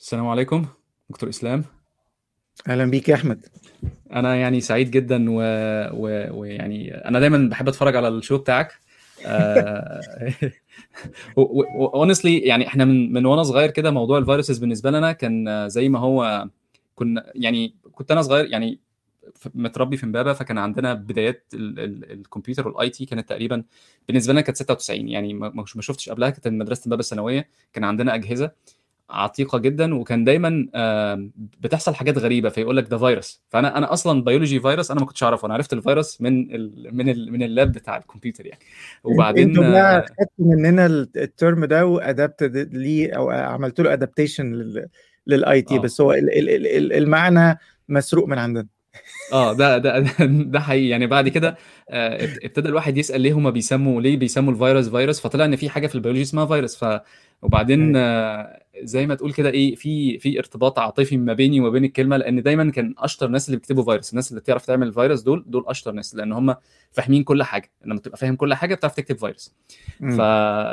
السلام عليكم دكتور إسلام. أهلا بيك يا أحمد. أنا يعني سعيد جدا و... و... ويعني أنا دايما بحب أتفرج على ال show بتاعك. honestly يعني إحنا من من وأنا صغير كده موضوع ال viruses بالنسبة لنا كان زي ما هو كنا يعني كنت أنا صغير يعني متربي في امبابة فكان عندنا بدايات الكمبيوتر وال IT كانت تقريبا بالنسبة لنا كانت 96 يعني ما شفتش قبلها كانت مدرسه امبابة الثانوية كان عندنا أجهزة. عتيقة جدا وكان دايما بتحصل حاجات غريبة فيقول لك ده فيروس. فأنا أنا أصلا بيولوجي فيروس أنا ما كنتش أعرفه أنا عرفت الفيروس من ال من ال من ال lab بتاع الكمبيوتر يعني. وبعدين إنتوا بقى خدتوا مننا ال term ده و adapted ليه أو عملتوا له adaptation لل IT بس هو المعنى مسروق من عندنا. آه ده ده ده حقيقي. يعني بعد كده ابتدى الواحد يسأل ليه هما بيسموا ليه بيسموا الفيروس فيروس فطلع إن في حاجة في البيولوجي اسمها فيروس. ف وبعدين زي ما تقول كده إيه في في ارتباط عاطفي ما بيني وما بين الكلمة لأن دايما كان أشطر الناس اللي بيكتبوا فيروس الناس اللي بتعرف تعمل فيروس دول دول أشطر ناس لأن هم فاهمين كل حاجة لما تبقى فاهم كل حاجة بتعرف تكتب فيروس. ف...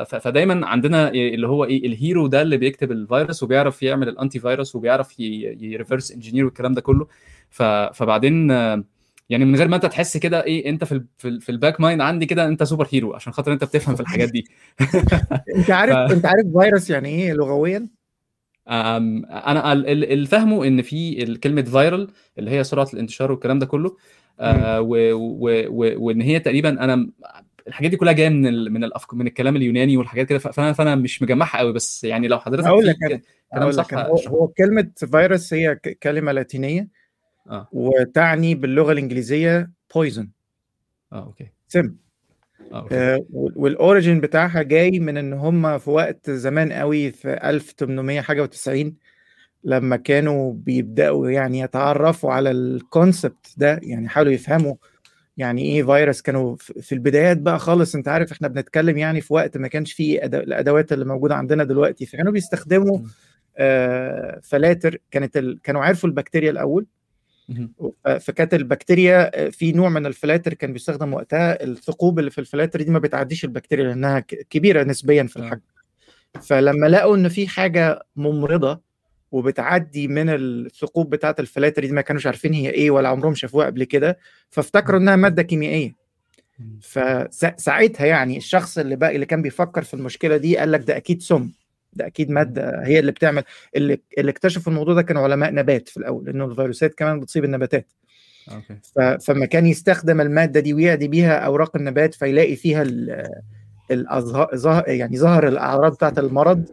ف... فدايما عندنا اللي هو إيه ال hero ده اللي بيكتب الفيروس وبيعرف يعمل ال antivirus وبيعرف ي reverse engineer والكلام ده كله. ف... فبعدين يعني من غير ما انت تحس كده إيه انت في في, ال في ال back mind عندي كده انت superhero عشان خاطر انت بتفهم في الحاجات دي. انت عارف ف... انت عارف فيروس يعني إيه لغويا؟ أنا اللي فاهمه إن في كلمة فايرال اللي هي سرعة الانتشار والكلام ده كله آه وإن هي تقريبا أنا الحاجات دي كلها جاية من ال من الافكار من الكلام اليوناني والحاجات كده فأنا فأنا مش مجمعها قوي بس يعني لو حضرتك أقول لك كلام صح هو كلمة فيروس هي كلمة لاتينية آه. وتعني باللغة الإنجليزية poison آه okay. سم آه وال origin بتاعها جاي من إن هم في وقت زمان قوي في 1800 حاجة و90 لما كانوا بيبدأوا يعني يتعرفوا على ال concept ده يعني حاولوا يفهموا يعني إيه فيروس كانوا في البدايات بقى خالص أنت عارف إحنا بنتكلم يعني في وقت ما كانش فيه الأدوات اللي موجودة عندنا دلوقتي. فكانوا بيستخدموا آه فلاتر. كانت ال... كانوا عرفوا البكتيريا الأول. فكانت البكتيريا في نوع من الفلاتر كان بيستخدم وقتها الثقوب اللي في الفلاتر دي ما بتعديش البكتيريا لأنها كبيرة نسبيا في الحجم. فلما لقوا إن في حاجة ممرضة وبتعدي من الثقوب بتاعة الفلاتر دي ما كانوش عارفين هي إيه ولا عمرهم شافوها قبل كده فافتكروا إنها مادة كيميائية. فساعتها يعني الشخص اللي بقى اللي كان بيفكر في المشكلة دي قال لك ده أكيد سم. ده أكيد مادة هي اللي بتعمل اللي, اللي اكتشفوا الموضوع ده كانوا علماء نبات في الأول لأنه الفيروسات كمان بتصيب النباتات. okay. فما كان يستخدم المادة دي ويعدي بيها أوراق النبات فيلاقي فيها الأظهار يعني ظهر الأعراض بتاعت المرض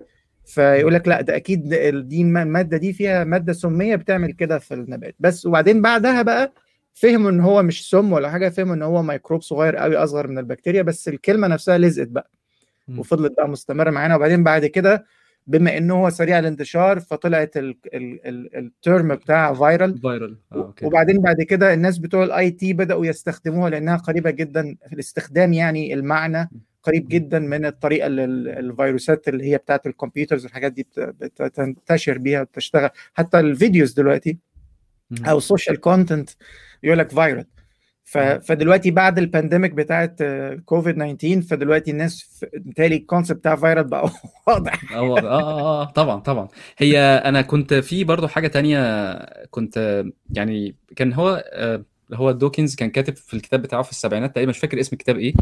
فيقول لك لا ده أكيد دي المادة دي فيها مادة سمية بتعمل كده في النبات. بس وبعدين بعدها بقى فهموا إن هو مش سم ولا حاجة فهموا إن هو ميكروب صغير قوي أصغر من البكتيريا بس الكلمة نفسها لزقت بقى. وفضلت بقى مستمرة معانا. وبعدين بعد كده بما إنه هو سريع الانتشار فطلعت ال term بتاع viral viral okay. وبعدين بعد كده الناس بتوع ال IT بدأوا يستخدموها لأنها قريبة جدا في الاستخدام يعني المعنى قريب جدا من الطريقة اللي الفيروسات اللي هي بتاعت ال computers والحاجات دي بتنتشر بيها وتشتغل حتى ال videos دلوقتي أو ال social content يقول لك viral فدلوقتي بعد ال pandemic بتاعت كوفيد 19 فدلوقتي الناس بالتالي ال concept بتاع viral بقى واضح. آه آه آه طبعا طبعا. هي أنا كنت في برضو حاجة تانية كنت يعني كان هو هو دوكنز كان كاتب في الكتاب بتاعه في السبعينات تقريبا مش فاكر اسم الكتاب إيه.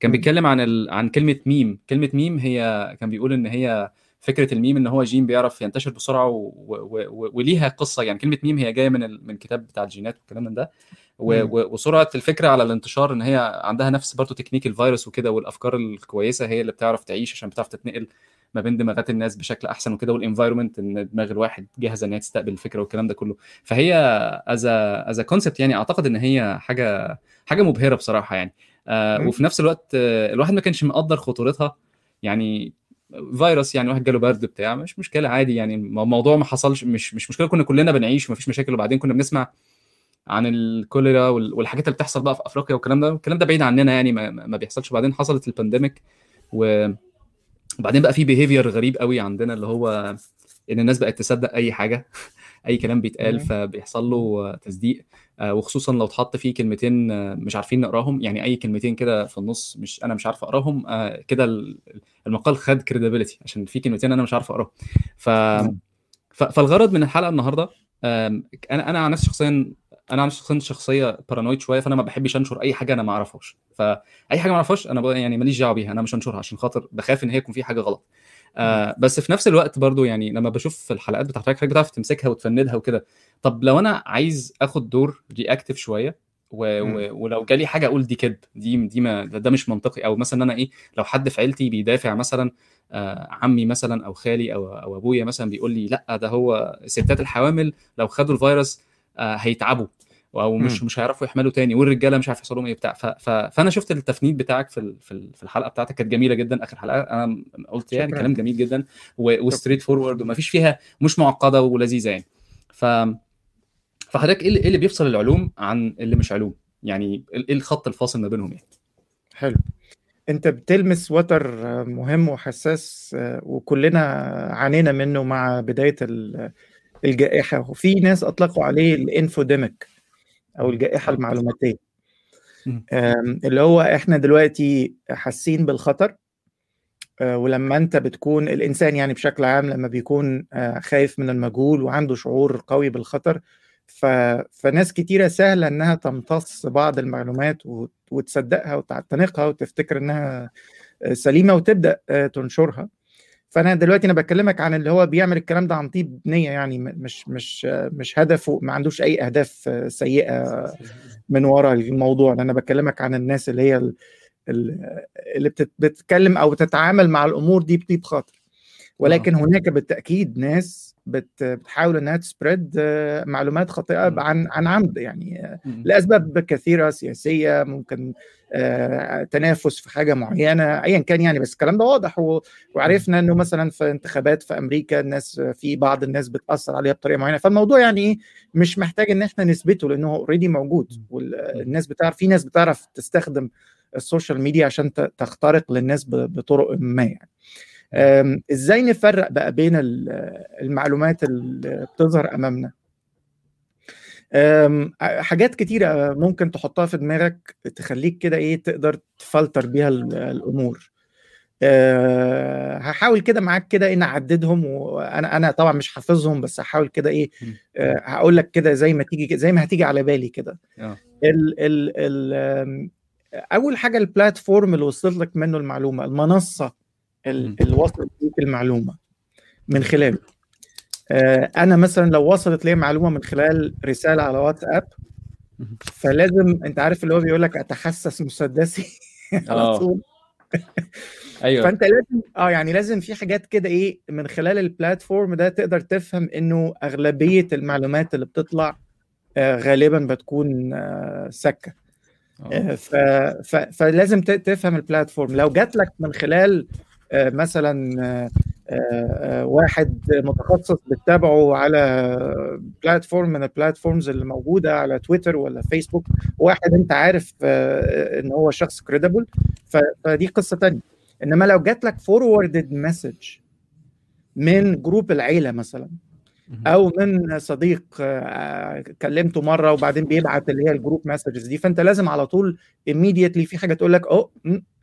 كان بيتكلم عن ال... عن كلمة ميم كلمة ميم هي كان بيقول إن هي فكرة الميم إن هو جين بيعرف ينتشر بسرعة و... و... و... وليها قصة يعني كلمة ميم هي جاية من ال... من الكتاب بتاع الجينات والكلام من ده. و... و... وسرعة الفكرة على الانتشار إن هي عندها نفس برضه تكنيك الفيروس وكده والأفكار الكويسة هي اللي بتعرف تعيش عشان بتعرف تتنقل ما بين دماغات الناس بشكل أحسن وكده وال environment إن دماغ الواحد جاهزة إن هي تستقبل الفكرة والكلام ده كله. فهي as as concept يعني أعتقد إن هي حاجة حاجة مبهرة بصراحة يعني. آه وفي نفس الوقت آه الواحد ما كانش مقدر خطورتها. يعني فيروس يعني واحد جاله برد بتاع مش مشكلة عادي يعني الموضوع ما حصلش مش مش مشكلة كنا كلنا بنعيش ومفيش مشاكل وبعدين كنا بنسمع عن الكوليرا والحاجات اللي بتحصل بقى في أفريقيا والكلام ده الكلام ده بعيد عننا يعني ما, ما بيحصلش. وبعدين حصلت ال pandemic وبعدين بقى في behavior غريب قوي عندنا اللي هو إن الناس بقت تصدق أي حاجة أي كلام بيتقال فبيحصل له تصديق وخصوصا لو اتحط فيه كلمتين مش عارفين نقراهم. يعني أي كلمتين كده في النص مش أنا مش عارف أقراهم كده المقال خد credibility عشان في كلمتين أنا مش عارف أقراهم. ف فالغرض من الحلقة النهارده أنا أنا عن نفسي شخصيا أنا عن شخصيا شخصية paranoid شوية فأنا ما بحبش أنشر أي حاجة أنا ما أعرفهاش. فاي حاجة ما أعرفهاش أنا يعني ماليش دعوة بيها أنا مش هنشرها عشان خاطر بخاف إن هي يكون في حاجة غلط. آه بس في نفس الوقت برضو يعني لما بشوف في الحلقات بتاعت حضرتك بتعرف تمسكها وتفندها وكده. طب لو أنا عايز آخد دور reactive شوية و... و... ولو جالي حاجة أقول دي كذب دي دي ما ده, ده مش منطقي. أو مثلا أنا إيه لو حد في عيلتي بيدافع مثلا آه عمي مثلا أو خالي أو أو أبويا مثلا بيقول لي لأ ده هو ستات الحوامل لو خدوا الفيروس آه هيتعبوا. أو مش م. مش هيعرفوا يحملوا تاني والرجالة مش عارف يحصل لهم إيه بتاع. ف... ف... فأنا شفت التفنيد بتاعك في في الحلقة بتاعتك كانت جميلة جدا آخر حلقة أنا قلت يعني شكرا. كلام جميل جدا و... و straightforward وما فيش فيها مش معقدة ولذيذة يعني. ف فحضرتك إيه اللي بيفصل العلوم عن اللي مش علوم؟ يعني إيه الخط الفاصل ما بينهم يعني؟ حلو. أنت بتلمس وتر مهم وحساس وكلنا عانينا منه مع بداية الجائحة. وفي ناس أطلقوا عليه الإنفوديميك. أو الجائحة المعلوماتية. اللي هو إحنا دلوقتي حاسين بالخطر ولما أنت بتكون الإنسان يعني بشكل عام لما بيكون خايف من المجهول وعنده شعور قوي بالخطر ف... فناس كتيرة سهلة إنها تمتص بعض المعلومات وتصدقها وتعتنقها وتفتكر إنها سليمة وتبدأ تنشرها. فأنا دلوقتي أنا بكلمك عن اللي هو بيعمل الكلام ده عن طيب نية يعني مش مش مش هدفه ما عندوش أي أهداف سيئة من وراء الموضوع أنا بكلمك عن الناس اللي هي اللي بتتكلم أو تتعامل مع الأمور دي بطيب خاطر. ولكن هناك بالتأكيد ناس بتحاول إنها تسبريد معلومات خاطئة عن عن عمد يعني لأسباب كثيرة سياسية ممكن تنافس في حاجة معينة ايا كان يعني بس الكلام ده واضح وعرفنا إنه مثلا في انتخابات في أمريكا الناس في بعض الناس بتأثر عليها بطريقة معينة. فالموضوع يعني إيه مش محتاج إن إحنا نثبته لأنه already موجود. والناس بتعرف في ناس بتعرف تستخدم ال social media عشان تخترق للناس بطرق ما يعني. إزاي نفرق بقى بين المعلومات اللي بتظهر أمامنا؟ حاجات كتيرة ممكن تحطها في دماغك تخليك كده إيه تقدر تفلتر بيها الأمور. أه هحاول كده معاك كده إيه نعددهم وأنا أنا طبعا مش حافظهم بس هحاول كده إيه أه هقول لك كده زي ما تيجي زي ما هتيجي على بالي كده. ال ال ال أول حاجة البلاتفورم اللي وصلت لك منه المعلومة المنصة اللي وصلت ليك المعلومة من خلاله. آه أنا مثلا لو وصلت لي معلومة من خلال رسالة على واتساب فلازم أنت عارف اللي هو بيقول لك أتحسس مسدسي على طول. أيوه. فأنت لازم آه يعني لازم في حاجات كده إيه من خلال البلاتفورم ده تقدر تفهم إنه أغلبية المعلومات اللي بتطلع آه غالبا بتكون آه سكه آه. ف... ف... فلازم تفهم ال platform. لو جات لك من خلال مثلا واحد متخصص بتتابعه على platform من ال platforms اللي موجودة على تويتر ولا فيسبوك واحد انت عارف ان هو شخص credible فدي قصة تانية. إنما لو جات لك forwarded message من جروب العيلة مثلا أو من صديق كلمته مرة وبعدين بيبعت اللي هي الجروب messages دي فأنت لازم على طول immediately في حاجة تقول لك آه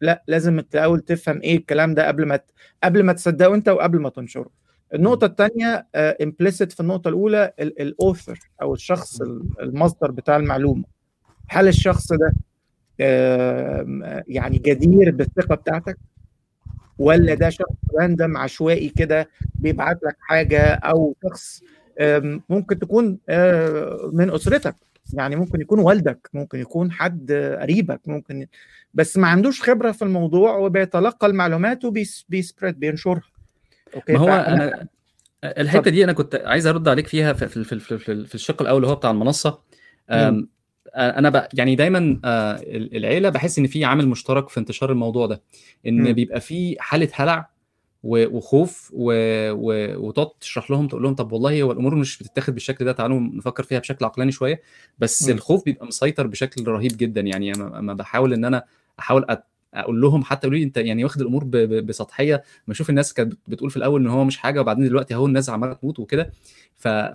لا لازم الأول تفهم إيه الكلام ده قبل ما قبل ما تصدقه أنت وقبل ما تنشره. النقطة الثانية implicit في النقطة الأولى ال author أو الشخص المصدر بتاع المعلومة. هل الشخص ده يعني جدير بالثقة بتاعتك؟ ولا ده شخص random عشوائي كده بيبعت لك حاجة أو شخص ممكن تكون من أسرتك. يعني ممكن يكون والدك ممكن يكون حد قريبك ممكن بس ما عندوش خبرة في الموضوع وبيتلقى المعلومات وبي spread بينشرها. okay؟ ما هو أنا الحتة دي أنا كنت عايز أرد عليك فيها في في في, في, في الشق الأول اللي هو بتاع المنصة. أنا ب... يعني دايما العيلة بحس إن في عامل مشترك في انتشار الموضوع ده إن م. بيبقى في حالة هلع وخوف و... و... وتقعد تشرح لهم تقول لهم طب والله هو الأمور مش بتتاخد بالشكل ده تعالوا نفكر فيها بشكل عقلاني شوية بس م. الخوف بيبقى مسيطر بشكل رهيب جدا يعني أما بحاول إن أنا أحاول أت... أقول لهم حتى يقولوا لي انت يعني واخد الأمور. بسطحيه بشوف الناس كانت بتقول في الأول ان هو مش حاجة وبعدين دلوقتي اهو الناس عماله تموت وكده.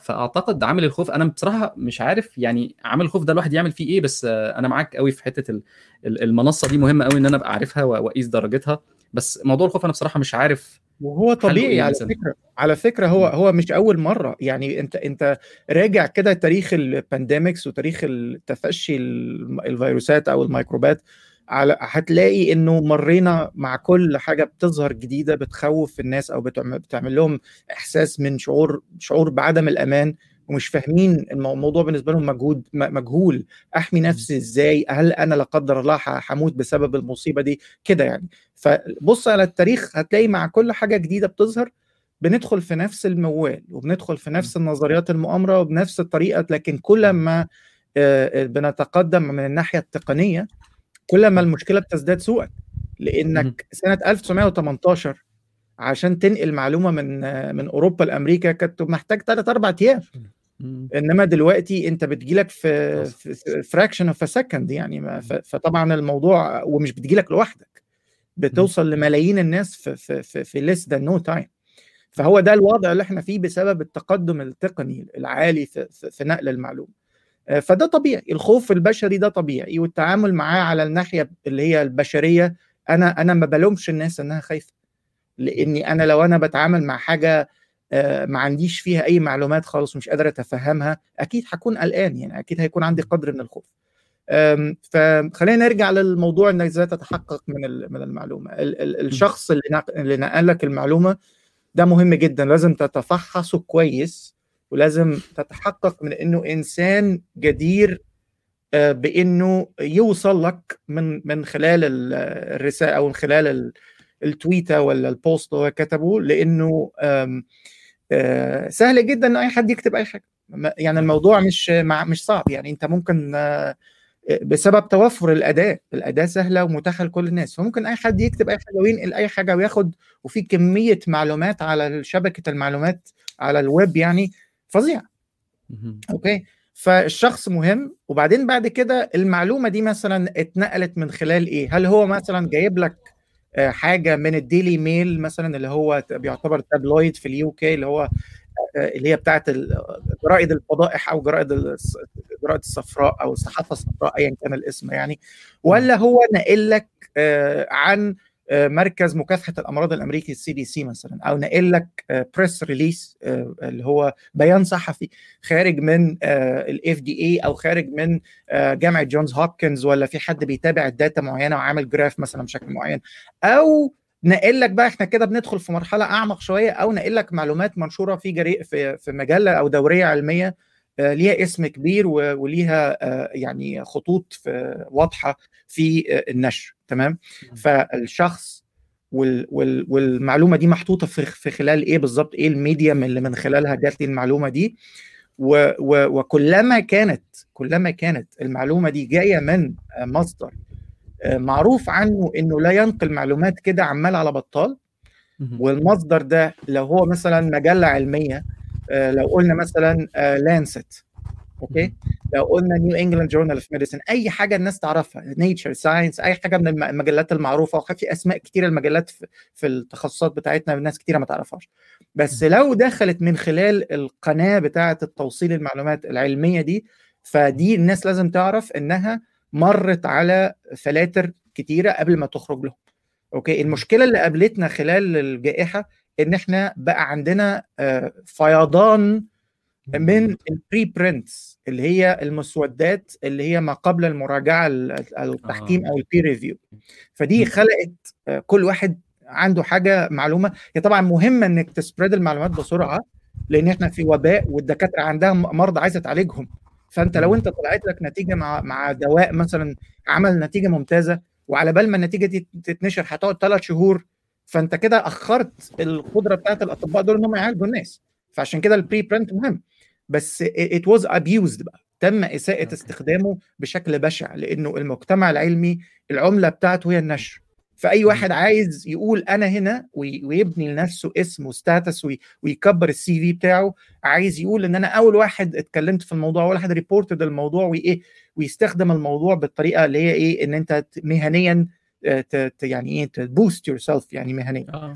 فاعتقد عامل الخوف أنا بصراحه مش عارف يعني عامل الخوف ده الواحد يعمل فيه إيه بس أنا معاك قوي في حتة المنصه دي مهمه قوي ان أنا ابقى عارفها واقيس درجتها بس موضوع الخوف أنا بصراحه مش عارف وهو طبيعي على مثلاً. فكرة على فكرة هو هو مش أول مرة يعني أنت أنت راجع كده تاريخ البانديميكس وتاريخ التفشي الفيروسات أو الميكروبات على هتلاقي إنه مرينا مع كل حاجة بتظهر جديدة بتخوف الناس أو بتعمل لهم إحساس من شعور شعور بعدم الأمان ومش فاهمين الموضوع بالنسبة لهم مجهود مجهول. أحمي نفسي إزاي؟ هل أنا لا قدر الله هموت بسبب المصيبة دي؟ كده يعني. فبص على التاريخ هتلاقي مع كل حاجة جديدة بتظهر بندخل في نفس الموال وبندخل في نفس النظريات المؤامرة وبنفس الطريقة لكن كل ما بنتقدم من الناحية التقنية كل ما المشكلة بتزداد سوءا لأنك سنة 1918 عشان تنقل معلومة من من أوروبا لأمريكا كنت محتاج ثلاث أربع أيام. إنما دلوقتي أنت بتجيلك في fraction of second يعني فطبعا الموضوع ومش بتجيلك لوحدك. بتوصل لملايين الناس في في في, في less than no time فهو ده الوضع اللي إحنا فيه بسبب التقدم التقني العالي في, في, في نقل المعلومة. فده طبيعي. الخوف البشري ده طبيعي والتعامل معاه على الناحية اللي هي البشرية أنا أنا ما بلومش الناس انها خايفة لإني أنا لو أنا بتعامل مع حاجة ما عنديش فيها أي معلومات خالص ومش قادر أتفهمها أكيد هكون قلقان يعني أكيد هيكون عندي قدر من الخوف. فخلينا نرجع للموضوع إنك إزاي تتحقق من من المعلومة. الشخص اللي اللي نقل لك المعلومة ده مهم جدا لازم تتفحصه كويس ولازم تتحقق من إنه إنسان جدير بإنه يوصل لك من من خلال الرساله أو من خلال ال tweet ة ولا ال post هو كتبه لإنه سهل جدا إن أي حد يكتب أي حاجة. يعني الموضوع مش مش صعب. يعني أنت ممكن بسبب توفر الأداة الأداة سهلة ومتاحة لكل الناس. فممكن أي حد يكتب أي حاجة وينقل أي حاجة وياخد وفي كمية معلومات على شبكة المعلومات على الويب يعني فظيع. okay؟ فالشخص مهم. وبعدين بعد كده المعلومة دي مثلا اتنقلت من خلال إيه؟ هل هو مثلا جايب لك حاجة من ال Daily Mail مثلا اللي هو بيعتبر tabloid في ال UK اللي هو اللي هي بتاعت جرائد الفضائح أو جرائد الجرائد الصفراء أو الصحافه الصفراء ايا كان الاسم يعني. ولا هو ناقل لك عن مركز مكافحة الأمراض الأمريكي ال CDC مثلا أو ناقل لك press release اللي هو بيان صحفي خارج من ال FDA أو خارج من جامعة Johns Hopkins ولا في حد بيتابع ال data معينة وعامل graph مثلا بشكل معين. أو نقل لك بقى إحنا كده بندخل في مرحلة أعمق شوية أو نقل لك معلومات منشورة في جري في في مجلة أو دورية علمية ليها اسم كبير وليها يعني خطوط واضحة في النشر تمام؟ فالشخص وال وال والمعلومة دي محطوطة في خلال إيه بالظبط؟ إيه ال medium اللي من خلالها جات لي المعلومة دي؟ وكلما كانت كلما كانت المعلومة دي جاية من مصدر معروف عنه إنه لا ينقل معلومات كده عمال على بطال والمصدر ده لو هو مثلا مجلة علمية لو قلنا مثلا Lancet okay؟ لو قلنا New England Journal of Medicine أي حاجة الناس تعرفها Nature Science أي حاجة من المجلات المعروفة وفي أسماء كتير المجلات في, في التخصصات بتاعتنا ناس كتيرة ما تعرفهاش. بس لو دخلت من خلال القناة بتاعة التوصيل المعلومات العلمية دي فدي الناس لازم تعرف إنها مرت على فلاتر كتيرة قبل ما تخرج لهم. okay؟ المشكلة اللي قابلتنا خلال الجائحة إن إحنا بقى عندنا فيضان من ال preprints اللي هي المسودات اللي هي ما قبل المراجعة التحكيم أو ال peer review فدي خلقت كل واحد عنده حاجة معلومة. هي طبعا مهمه إنك ت spread المعلومات بسرعة لأن إحنا في وباء والدكاترة عندها مرضى عايزة تعالجهم. فأنت لو أنت طلعت لك نتيجة مع مع دواء مثلا عمل نتيجة ممتازة وعلى بال ما النتيجة دي تتنشر هتقعد ثلاث شهور فانت كده اخرت القدرة بتاعت الاطباء دول إن هم يعالجوا الناس. فعشان كده ال preprint مهم. بس it was abused بقى. تم إساءة استخدامه بشكل بشع لأنه المجتمع العلمي العملة بتاعته هي النشر. فأي واحد عايز يقول أنا هنا ويبني لنفسه اسم و status ويكبر ال CV بتاعه عايز يقول إن أنا أول واحد اتكلمت في الموضوع أول واحد reported الموضوع وإيه ويستخدم الموضوع بالطريقة اللي هي إيه إن أنت مهنيا يعني إيه ت boost yourself يعني مهنيا آه.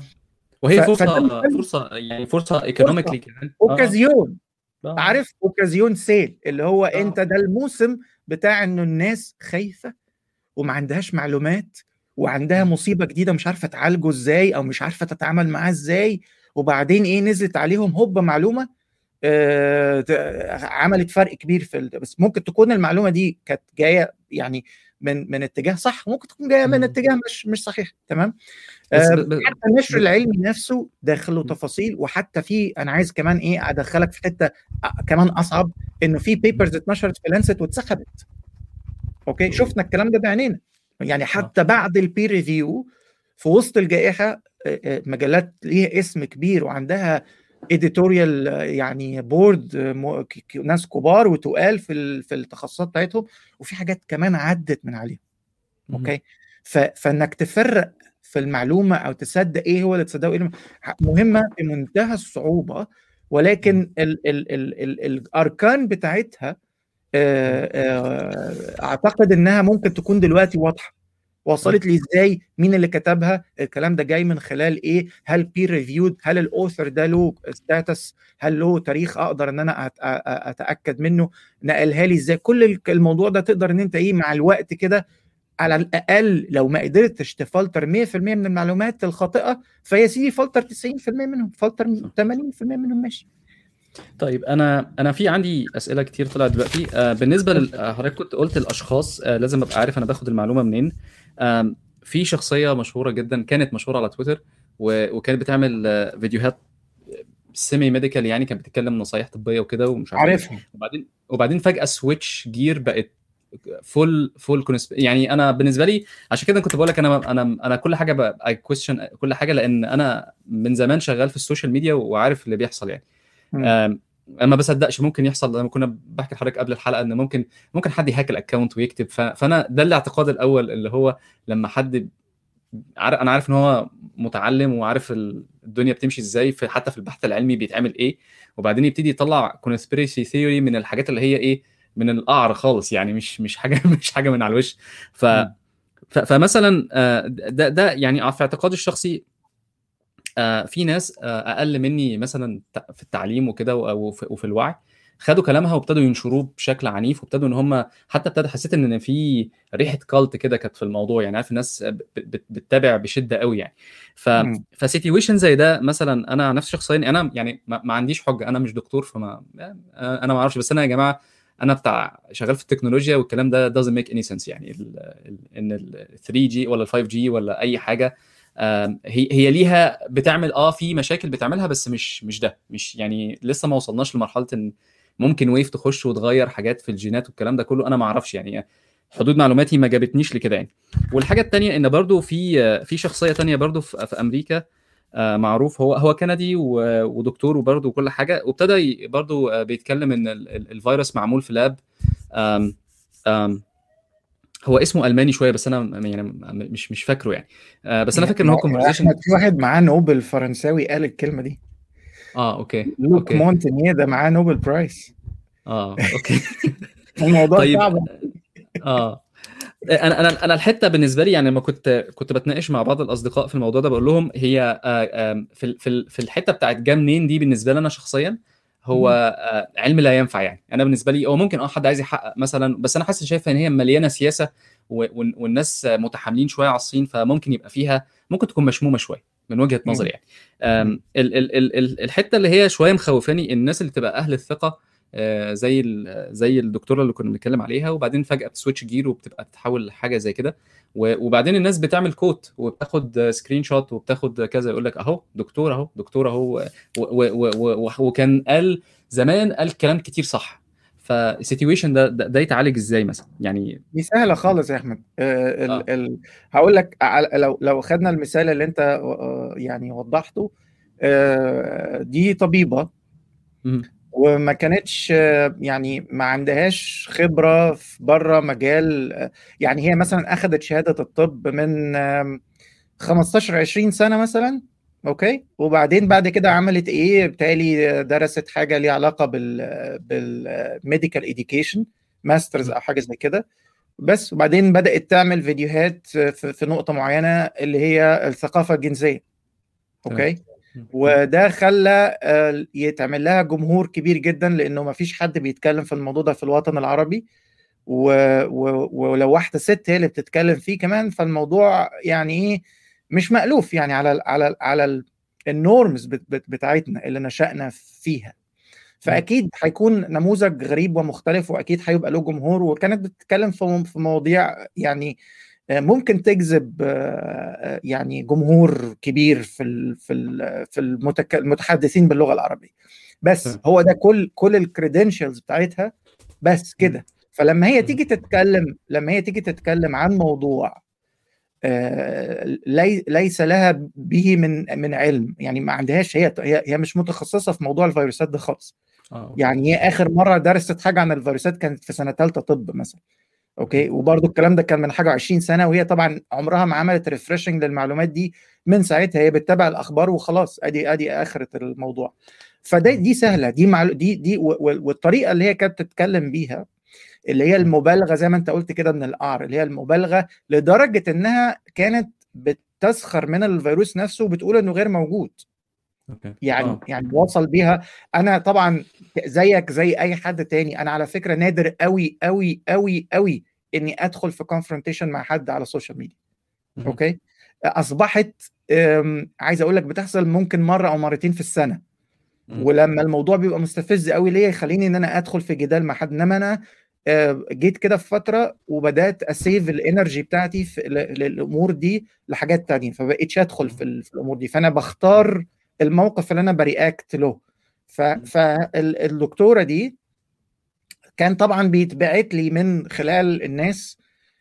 وهي فرصة فرصة يعني فرصة economically كمان أوكازيون آه. عارف أوكازيون sale اللي هو آه. أنت ده الموسم بتاع إنه الناس خايفة وما عندهاش معلومات وعندها مصيبة جديدة مش عارفة تعالجه إزاي أو مش عارفة تتعامل معاه إزاي وبعدين إيه نزلت عليهم هوب معلومة آه عملت فرق كبير في. بس ممكن تكون المعلومة دي كانت جاية يعني من من اتجاه صح ممكن تكون جاية من اتجاه مش مش صحيح تمام؟ آه حتى النشر العلمي نفسه داخله تفاصيل وحتى في أنا عايز كمان إيه أدخلك في حتة كمان أصعب إنه في papers اتنشرت في Lancet واتسحبت okay؟ شفنا الكلام ده بعينينا. يعني حتى بعد ال peer review في وسط الجائحة مجلات ليها اسم كبير وعندها editorial يعني board ناس كبار وتقال في في التخصصات بتاعتهم وفي حاجات كمان عدت من عليهم. okay؟ فإنك تفرق في المعلومة أو تصدق إيه هو اللي تصدقه إيه مهمة بمنتهى الصعوبة ولكن ال ال ال ال الأركان بتاعتها أعتقد إنها ممكن تكون دلوقتي واضحة. وصلت لي إزاي؟ مين اللي كتبها؟ الكلام ده جاي من خلال إيه؟ هل peer reviewed هل ال author ده له status هل له تاريخ أقدر إن أنا أتأكد منه؟ نقلها لي إزاي؟ كل الموضوع ده تقدر إن أنت إيه مع الوقت كده على الأقل لو ما قدرتش تفلتر 100% من المعلومات الخاطئة فيا سيدي فلتر 90% منهم فلتر 80% منهم ماشي. طيب أنا أنا في عندي أسئلة كتير طلعت دلوقتي. آه بالنسبة لحضرتك كنت قلت الأشخاص آه لازم أبقى عارف أنا باخد المعلومة منين. آه في شخصية مشهورة جدا كانت مشهورة على تويتر وكانت بتعمل آه فيديوهات semi medical يعني كانت بتتكلم نصايح طبية وكده ومش عارف عارفها. وبعدين وبعدين فجأة switch gear بقت full full يعني أنا بالنسبة لي عشان كده كنت بقول لك أنا أنا أنا كل حاجة I question كل حاجة لأن أنا من زمان شغال في ال social media وعارف اللي بيحصل يعني. أنا ما بصدقش ممكن يحصل لما كنا بحكي لحضرتك قبل الحلقة إن ممكن ممكن حد ي hack ال account ويكتب. فأنا ده الاعتقاد الأول اللي هو لما حد أنا عارف إن هو متعلم وعارف الدنيا بتمشي إزاي في حتى في البحث العلمي بيتعمل إيه. وبعدين يبتدي يطلع conspiracy theory من الحاجات اللي هي إيه من القعر خالص يعني مش مش حاجة مش حاجة من على الوش. ف فمثلا ده ده يعني في اعتقادي الشخصي في ناس أقل مني مثلا في التعليم وكده وفي الوعي خدوا كلامها وابتدوا ينشروه بشكل عنيف وابتدوا إن هم حتى ابتدى حسيت إن في ريحة cult كده كانت في الموضوع. يعني عارف الناس بتتابع بشدة قوي يعني. ف ف situation زي ده مثلا أنا نفسي شخصيا أنا يعني ما, عنديش حجة. أنا مش دكتور فما أنا ما أعرفش. بس أنا يا جماعة أنا بتاع شغال في التكنولوجيا والكلام ده doesn't make any sense يعني. ال إن ال 3G ولا ال 5G ولا أي حاجة هي هي ليها بتعمل آه في مشاكل بتعملها بس مش مش ده مش يعني لسه ما وصلناش لمرحلة إن ممكن ويف تخش وتغير حاجات في الجينات والكلام ده كله. أنا ما أعرفش يعني حدود معلوماتي ما جابتنيش لكده يعني. والحاجة الثانية إن برضو في في شخصية ثانية برضو في, في أمريكا معروف هو هو كندي ودكتور وبرضه وكل حاجة. وابتدى برضه بيتكلم إن الفيروس معمول في لاب هو اسمه ألماني شوية بس أنا يعني مش مش فاكره يعني. بس أنا فاكر إن هو conversation في واحد معاه نوبل فرنساوي قال الكلمة دي. آه okay لوك okay. مونتانييه ده معاه نوبل prize آه okay. الموضوع طيب صعب. آه. أنا أنا أنا الحتة بالنسبة لي يعني لما كنت كنت بتناقش مع بعض الأصدقاء في الموضوع ده بقول لهم هي في في في الحتة بتاعت جا منين دي بالنسبة لي أنا شخصيا هو علم لا ينفع يعني. أنا بالنسبة لي هو ممكن آه حد عايز يحقق مثلا بس أنا حاسس شايف إن هي مليانة سياسة والناس متحاملين شوية على الصين فممكن يبقى فيها ممكن تكون مشمومة شوية من وجهة نظري يعني. ال ال ال الحتة اللي هي شوية مخوفاني الناس اللي تبقى أهل الثقة زي زي الدكتورة اللي كنا بنتكلم عليها وبعدين فجأة بت switch gear وبتبقى تتحول لحاجة زي كده. وبعدين الناس بتعمل quote وبتاخد screenshot وبتاخد كذا يقول لك أهو دكتور أهو دكتور أهو وكان قال زمان قال كلام كتير صح. فالسيتويشن ده, ده ده يتعالج إزاي مثلا؟ يعني دي سهلة خالص يا أحمد. آه ال ال هقول لك لو لو خدنا المثال اللي أنت آه يعني وضحته آه دي طبيبة وما كانتش يعني ما عندهاش خبرة في بره مجال يعني هي مثلا اخذت شهادة الطب من 15 20 سنة مثلا okay؟ وبعدين بعد كده عملت إيه؟ بالتالي درست حاجة ليها علاقة بال بال medical education masters أو حاجة زي كده. بس وبعدين بدأت تعمل فيديوهات في نقطة معينة اللي هي الثقافة الجنسية. okay؟ وده خلى يتعمل لها جمهور كبير جدا لأنه ما فيش حد بيتكلم في الموضوع ده في الوطن العربي. ولو واحدة ست هي اللي بتتكلم فيه كمان فالموضوع يعني إيه مش مألوف يعني على على على ال norms بتاعتنا اللي نشأنا فيها. فأكيد هيكون نموذج غريب ومختلف وأكيد هيبقى له جمهور وكانت بتتكلم في مواضيع يعني ممكن تجذب يعني جمهور كبير في في في المتحدثين باللغة العربية. بس هو ده كل كل ال credentials بتاعتها بس كده. فلما هي تيجي تتكلم لما هي تيجي تتكلم عن موضوع ليس لها به من من علم يعني ما عندهاش هي هي مش متخصصة في موضوع الفيروسات ده خالص. يعني هي آخر مرة درست حاجة عن الفيروسات كانت في سنة ثالثه طب مثلا. okay؟ وبرده الكلام ده كان من حاجة 20 سنة وهي طبعا عمرها ما عملت refreshing للمعلومات دي من ساعتها. هي بتتابع الأخبار وخلاص. أدي أدي آخرة الموضوع. فده دي سهلة. دي معلو دي دي والطريقة اللي هي كانت بتتكلم بيها اللي هي المبالغة زي ما أنت قلت كده من القعر اللي هي المبالغة لدرجة إنها كانت بتسخر من الفيروس نفسه وبتقول إنه غير موجود. okay. يعني أوه. يعني وصل بيها. أنا طبعا زيك زي أي حد تاني. أنا على فكرة نادر قوي قوي قوي قوي إني أدخل في confrontation مع حد على ال social media okay؟ أصبحت عايز أقول لك بتحصل ممكن مرة أو مرتين في السنة. ولما الموضوع بيبقى مستفز قوي ليا يخليني إن أنا أدخل في جدال مع حد. إنما أنا جيت كده في فترة وبدأت أ save ال energy بتاعتي في للأمور دي لحاجات تانية. فبقيتش أدخل في الأمور دي. فأنا بختار الموقف اللي أنا ب react له. فالدكتورة دي كان طبعا بيتبعت لي من خلال الناس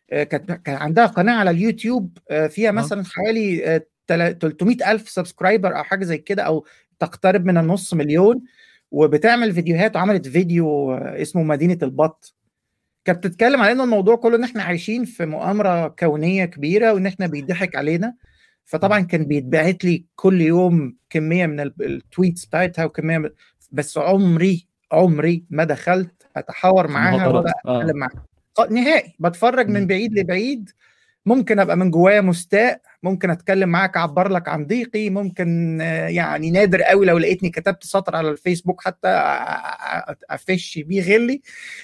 كانت كان عندها قناة على اليوتيوب فيها مثلا حوالي 300 ألف subscriber أو حاجة زي كده أو تقترب من النص مليون وبتعمل فيديوهات وعملت فيديو اسمه مدينة البط. كانت بتتكلم على إن الموضوع كله إن إحنا عايشين في مؤامرة كونية كبيرة وإن إحنا بيضحك علينا. فطبعا كان بيتبعت لي كل يوم كمية من التويتس بتاعتها وكمية بس عمري عمري ما دخلت أتحاور معاها ولا أتكلم معاها نهائي. بتفرج من بعيد لبعيد ممكن أبقى من جوايا مستاء ممكن أتكلم معاك أعبر لك عن ضيقي ممكن يعني نادر قوي لو لقيتني كتبت سطر على الفيسبوك حتى أفش بيه غلي.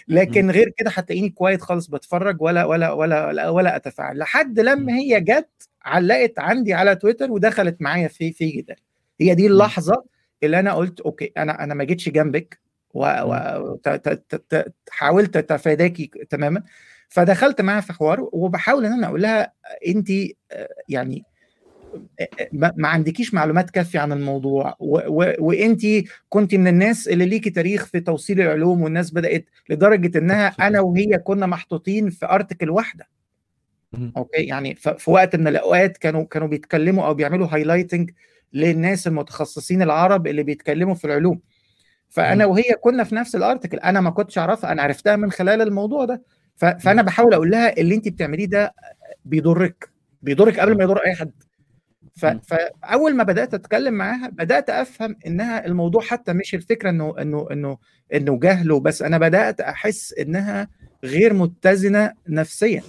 لكن غير كده هتلاقيني quiet خالص بتفرج ولا ولا ولا ولا أتفاعل. لحد لما هي جت علقت عندي على تويتر ودخلت معايا في في جدال. هي دي اللحظة اللي أنا قلت okay أنا أنا ما جيتش جنبك وحاولت أتفاداكي تماما. فدخلت معاها في حوار وبحاول إن أنا أقول لها انت يعني ما عندكيش معلومات كافية عن الموضوع وانت كنت من الناس اللي ليكي تاريخ في توصيل العلوم والناس بدأت لدرجة إنها أنا وهي كنا محطوطين في article واحدة. okay؟ يعني في وقت من الأوقات كانوا كانوا بيتكلموا أو بيعملوا highlighting للناس المتخصصين العرب اللي بيتكلموا في العلوم. فأنا وهي كنا في نفس ال article أنا ما كنتش أعرفها أنا عرفتها من خلال الموضوع ده. فأنا بحاول أقول لها اللي انت بتعمليه ده بيضرك بيضرك قبل ما يضر أي حد. فأول ما بدأت أتكلم معاها بدأت أفهم إنها الموضوع حتى مش الفكرة إنه إنه إنه إنه جهل وبس أنا بدأت أحس إنها غير متزنة نفسيا.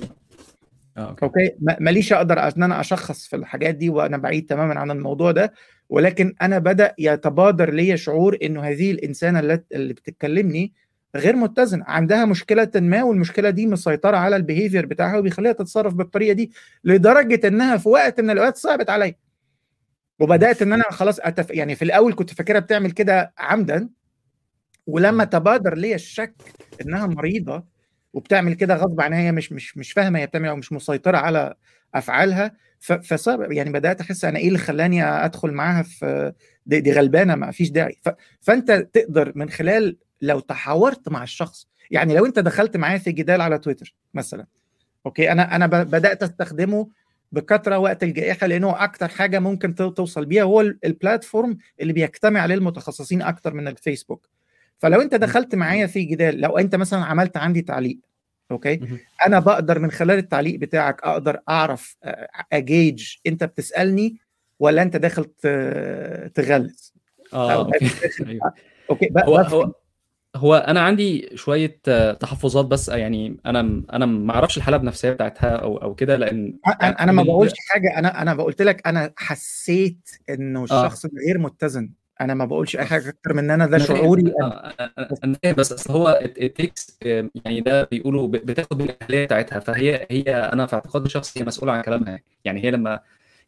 okay, okay. ماليش أقدر إن أنا أشخص في الحاجات دي وأنا بعيد تماما عن الموضوع ده ولكن أنا بدأ يتبادر لي شعور إنه هذه الإنسانة اللي بتتكلمني غير متزنه عندها مشكلة ما والمشكلة دي مسيطرة على ال behavior بتاعها وبيخليها تتصرف بالطريقة دي لدرجة إنها في وقت من الأوقات صعبت عليا. وبدأت إن أنا خلاص أتف... يعني في الأول كنت فاكرها بتعمل كده عمدا ولما تبادر لي الشك إنها مريضة وبتعمل كده غصب عنها هي مش مش مش فاهمة هي بتعمل أو مش مسيطرة على أفعالها فصار يعني بدأت أحس أنا إيه اللي خلاني أدخل معاها في دي, دي غلبانة ما فيش داعي. ف... فأنت تقدر من خلال لو تحاورت مع الشخص يعني لو انت دخلت معايا في جدال على تويتر مثلا okay؟ أنا أنا بدأت أستخدمه بكثرة وقت الجائحة لأنه أكتر حاجة ممكن توصل بيها هو ال platform اللي بيجتمع عليه المتخصصين أكتر من الفيسبوك. فلو انت دخلت معايا في جدال لو انت مثلا عملت عندي تعليق okay؟ أنا بقدر من خلال التعليق بتاعك أقدر أعرف اجيج أنت بتسألني ولا أنت داخل تغلس؟ آه okay. okay؟ هو هو هو أنا عندي شوية تحفظات بس يعني أنا أنا ما أعرفش الحاله النفسيه بتاعتها أو أو كده لأن أنا ما بقولش حاجة أنا أنا قلت لك أنا حسيت إنه الشخص آه. غير متزن. أنا ما بقولش أي حاجة أكتر من إن أنا ده شعوري أنا. فاهم بس أصل هو التكس يعني ده بيقولوا بتاخد من الاهليه بتاعتها. فهي هي أنا في اعتقادي شخصي هي مسؤولة عن كلامها يعني هي لما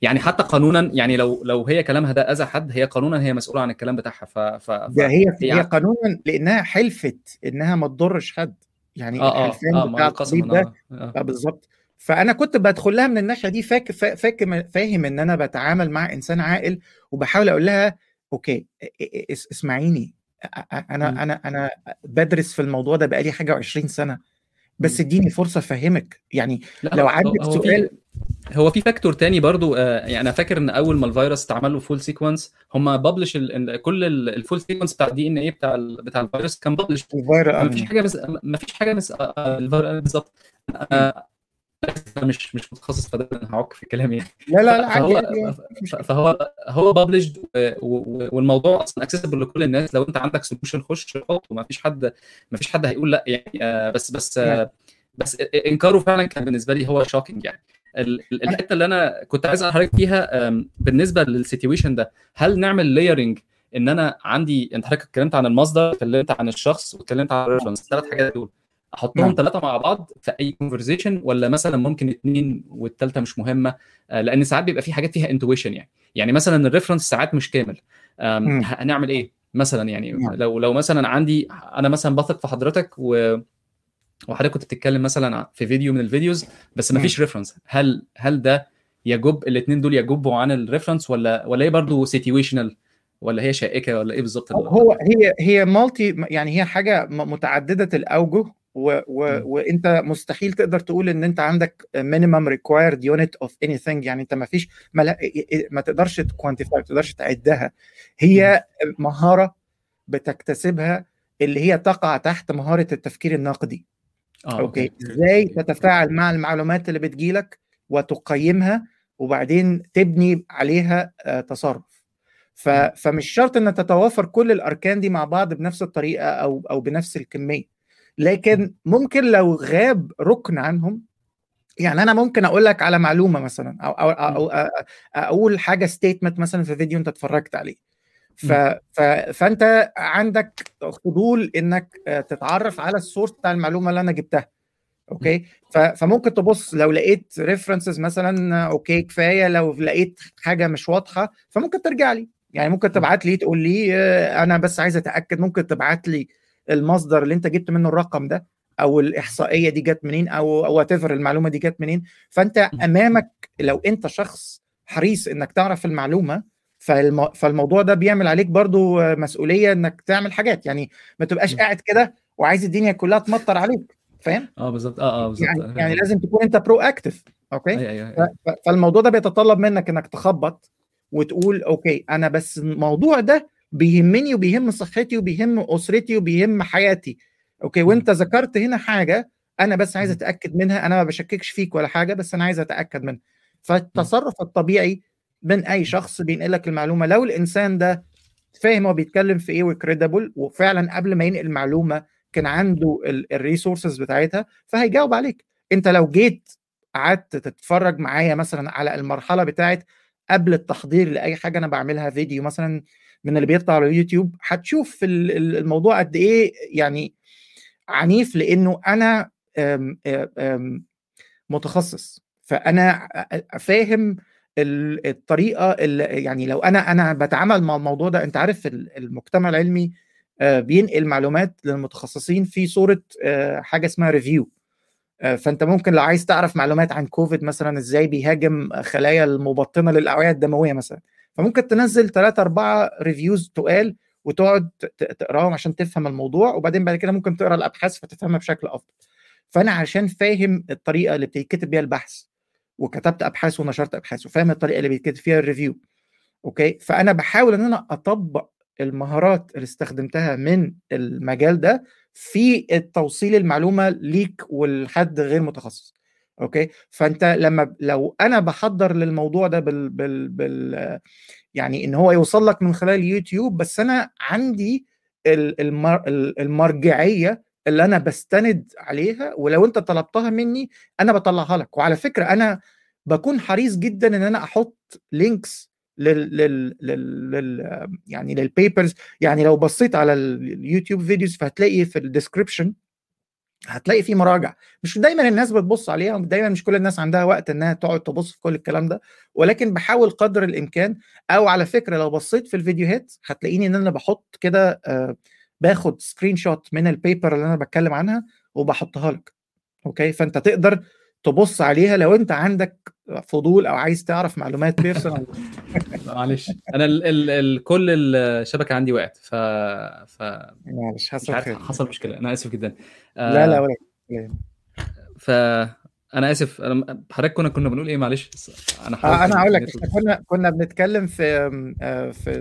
يعني حتى قانونا يعني لو لو هي كلامها ده أذى حد هي قانونا هي مسؤولة عن الكلام بتاعها. ف, ف... ده هي هي, هي قانونا لأنها حلفت إنها ما تضرش حد. يعني آه الحلفان آه بتاع الطبيب ده آه. آه بالظبط. فأنا كنت بدخل لها من الناحية دي فاك فاك فاهم إن أنا بتعامل مع إنسان عاقل وبحاول أقول لها okay إسمعيني. أنا أنا أنا بدرس في الموضوع ده بقالي حاجة و20 سنة. بس إديني فرصة أفهمك. يعني لو عندك سؤال هو في factor تاني برضو آه يعني أنا فاكر إن أول ما الفيروس اتعمل له full sequence هم published كل ال full sequence بتاع ال DNA بتاع ال بتاع الفيروس كان published ما فيش حاجة بس ما فيش حاجة بس بالظبط. مش مش متخصص فده أنا هعك في كلامي يعني. لا لا لا فهو عادي. فهو هو published والموضوع أصلا accessible لكل الناس. لو أنت عندك solution خش وما فيش حد ما فيش حد هيقول لأ يعني. بس بس بس إنكاره فعلا كان بالنسبة لي هو shocking يعني. الحتة اللي أنا كنت عايز احرك فيها بالنسبة لل situation ده هل نعمل layering إن أنا عندي أنت حضرتك اتكلمت عن المصدر اتكلمت عن الشخص واتكلمت عن ال reference الثلاث حاجات دول أحطهم ثلاثة مع بعض في أي conversation ولا مثلا ممكن اثنين والثالثه مش مهمة؟ لأن ساعات بيبقى في حاجات فيها intuition يعني. يعني مثلا ال reference ساعات مش كامل. هنعمل إيه؟ مثلا يعني لو لو مثلا عندي أنا مثلا بثق في حضرتك و وحضرتك كنت بتتكلم مثلا في فيديو من ال videos بس ما فيش reference هل هل ده يجب الاثنين دول يجبوا عن ال reference ولا ولا هي برضه situational ولا هي شائكة ولا إيه بالظبط هو هي هي multi يعني هي حاجة متعددة الأوجه و و وإنت مستحيل تقدر تقول إن أنت عندك minimum required unit of anything يعني أنت ما فيش ما, ما تقدرش ت quantify ما تقدرش تعدها. هي مهارة بتكتسبها اللي هي تقع تحت مهارة التفكير النقدي آه، okay. إزاي تتفاعل مع المعلومات اللي بتجيلك وتقيمها وبعدين تبني عليها تصرف. ف... فمش شرط ان تتوافر كل الأركان دي مع بعض بنفس الطريقة أو أو بنفس الكمية. لكن ممكن لو غاب ركن عنهم يعني أنا ممكن أقول لك على معلومة مثلا أو أو, أو, أو أقول حاجة statement مثلا في فيديو أنت اتفرجت عليه. ف... ف... فأنت عندك فضول إنك تتعرف على ال source بتاع المعلومة اللي أنا جبتها. okay؟ ف... فممكن تبص لو لقيت references مثلا okay كفاية لو لقيت حاجة مش واضحة فممكن ترجع لي. يعني ممكن تبعت لي تقول لي أنا بس عايز أتأكد. ممكن تبعت لي المصدر اللي أنت جبت منه الرقم ده أو الإحصائية دي جت منين أو المعلومة دي جت منين. فأنت أمامك لو أنت شخص حريص إنك تعرف المعلومة فالم... فالموضوع ده بيعمل عليك برضو مسؤولية إنك تعمل حاجات. يعني ما تبقاش قاعد كده وعايز الدنيا كلها تمطر عليك فاهم؟ آه بالظبط. آه آه بالظبط. يعني, يعني لازم تكون أنت proactive okay أي أي أي. ف... فالموضوع ده بيتطلب منك إنك تخبط وتقول okay أنا بس الموضوع ده بيهمني وبيهم صحتي وبيهم أسرتي وبيهم حياتي okay؟ وأنت ذكرت هنا حاجة أنا بس عايز أتأكد منها أنا ما بشككش فيك ولا حاجة بس أنا عايز أتأكد منها. فالتصرف الطبيعي من أي شخص بينقل لك المعلومة. لو الإنسان ده فاهم هو بيتكلم في إيه و credible وفعلا قبل ما ينقل المعلومة كان عنده ال resources بتاعتها فهيجاوب عليك. أنت لو جيت قعدت تتفرج معايا مثلا على المرحلة بتاعت قبل التحضير لأي حاجة أنا بعملها فيديو مثلا من اللي بيطلع على اليوتيوب هتشوف الموضوع قد إيه يعني عنيف لأنه أنا متخصص. فأنا فاهم الطريقة اللي يعني لو أنا أنا بتعامل مع الموضوع ده أنت عارف المجتمع العلمي بينقل معلومات للمتخصصين في صورة حاجة اسمها review فأنت ممكن لو عايز تعرف معلومات عن كوفيد مثلا إزاي بيهاجم خلايا المبطنة للأوعية الدموية مثلا. فممكن تنزل ثلاثة أربعة reviews تقال وتقعد تقراهم عشان تفهم الموضوع وبعدين بعد كده ممكن تقرأ الأبحاث فتفهمها بشكل أفضل. فأنا عشان فاهم الطريقة اللي بتتكتب بيها البحث وكتبت أبحاث ونشرت أبحاث وفاهم الطريقة اللي بيتكتب فيها ال review okay؟ فأنا بحاول إن أنا أطبق المهارات اللي استخدمتها من المجال ده في التوصيل المعلومة ليك ولحد غير متخصص okay؟ فأنت لما لو أنا بحضر للموضوع ده بال, بال, بال يعني إن هو يوصل لك من خلال يوتيوب بس أنا عندي المر المرجعية اللي أنا بستند عليها ولو أنت طلبتها مني أنا بطلعها لك. وعلى فكرة أنا بكون حريص جدا إن أنا أحط links لل, لل, لل, لل يعني لل papers يعني لو بصيت على ال YouTube videos فهتلاقي في ال description هتلاقي في مراجع. مش دايما الناس بتبص عليها دايما مش كل الناس عندها وقت إنها تقعد تبص في كل الكلام ده. ولكن بحاول قدر الإمكان أو على فكرة لو بصيت في الفيديوهات هتلاقيني إن أنا بحط كده آه باخد screenshot من ال paper اللي أنا بتكلم عنها وبحطها لك. okay؟ فأنت تقدر تبص عليها لو أنت عندك فضول أو عايز تعرف معلومات personal معلش. أنا ال ال ال كل الشبكة عندي وقعت ف ف معلش عارف حصل مشكلة. أنا آسف جدا. آه لا لا ولا ف أنا آسف أنا حضرتك كنا كنا بنقول إيه؟ معلش. أنا آه أنا هقول لك إحنا كنا كنا بنتكلم في في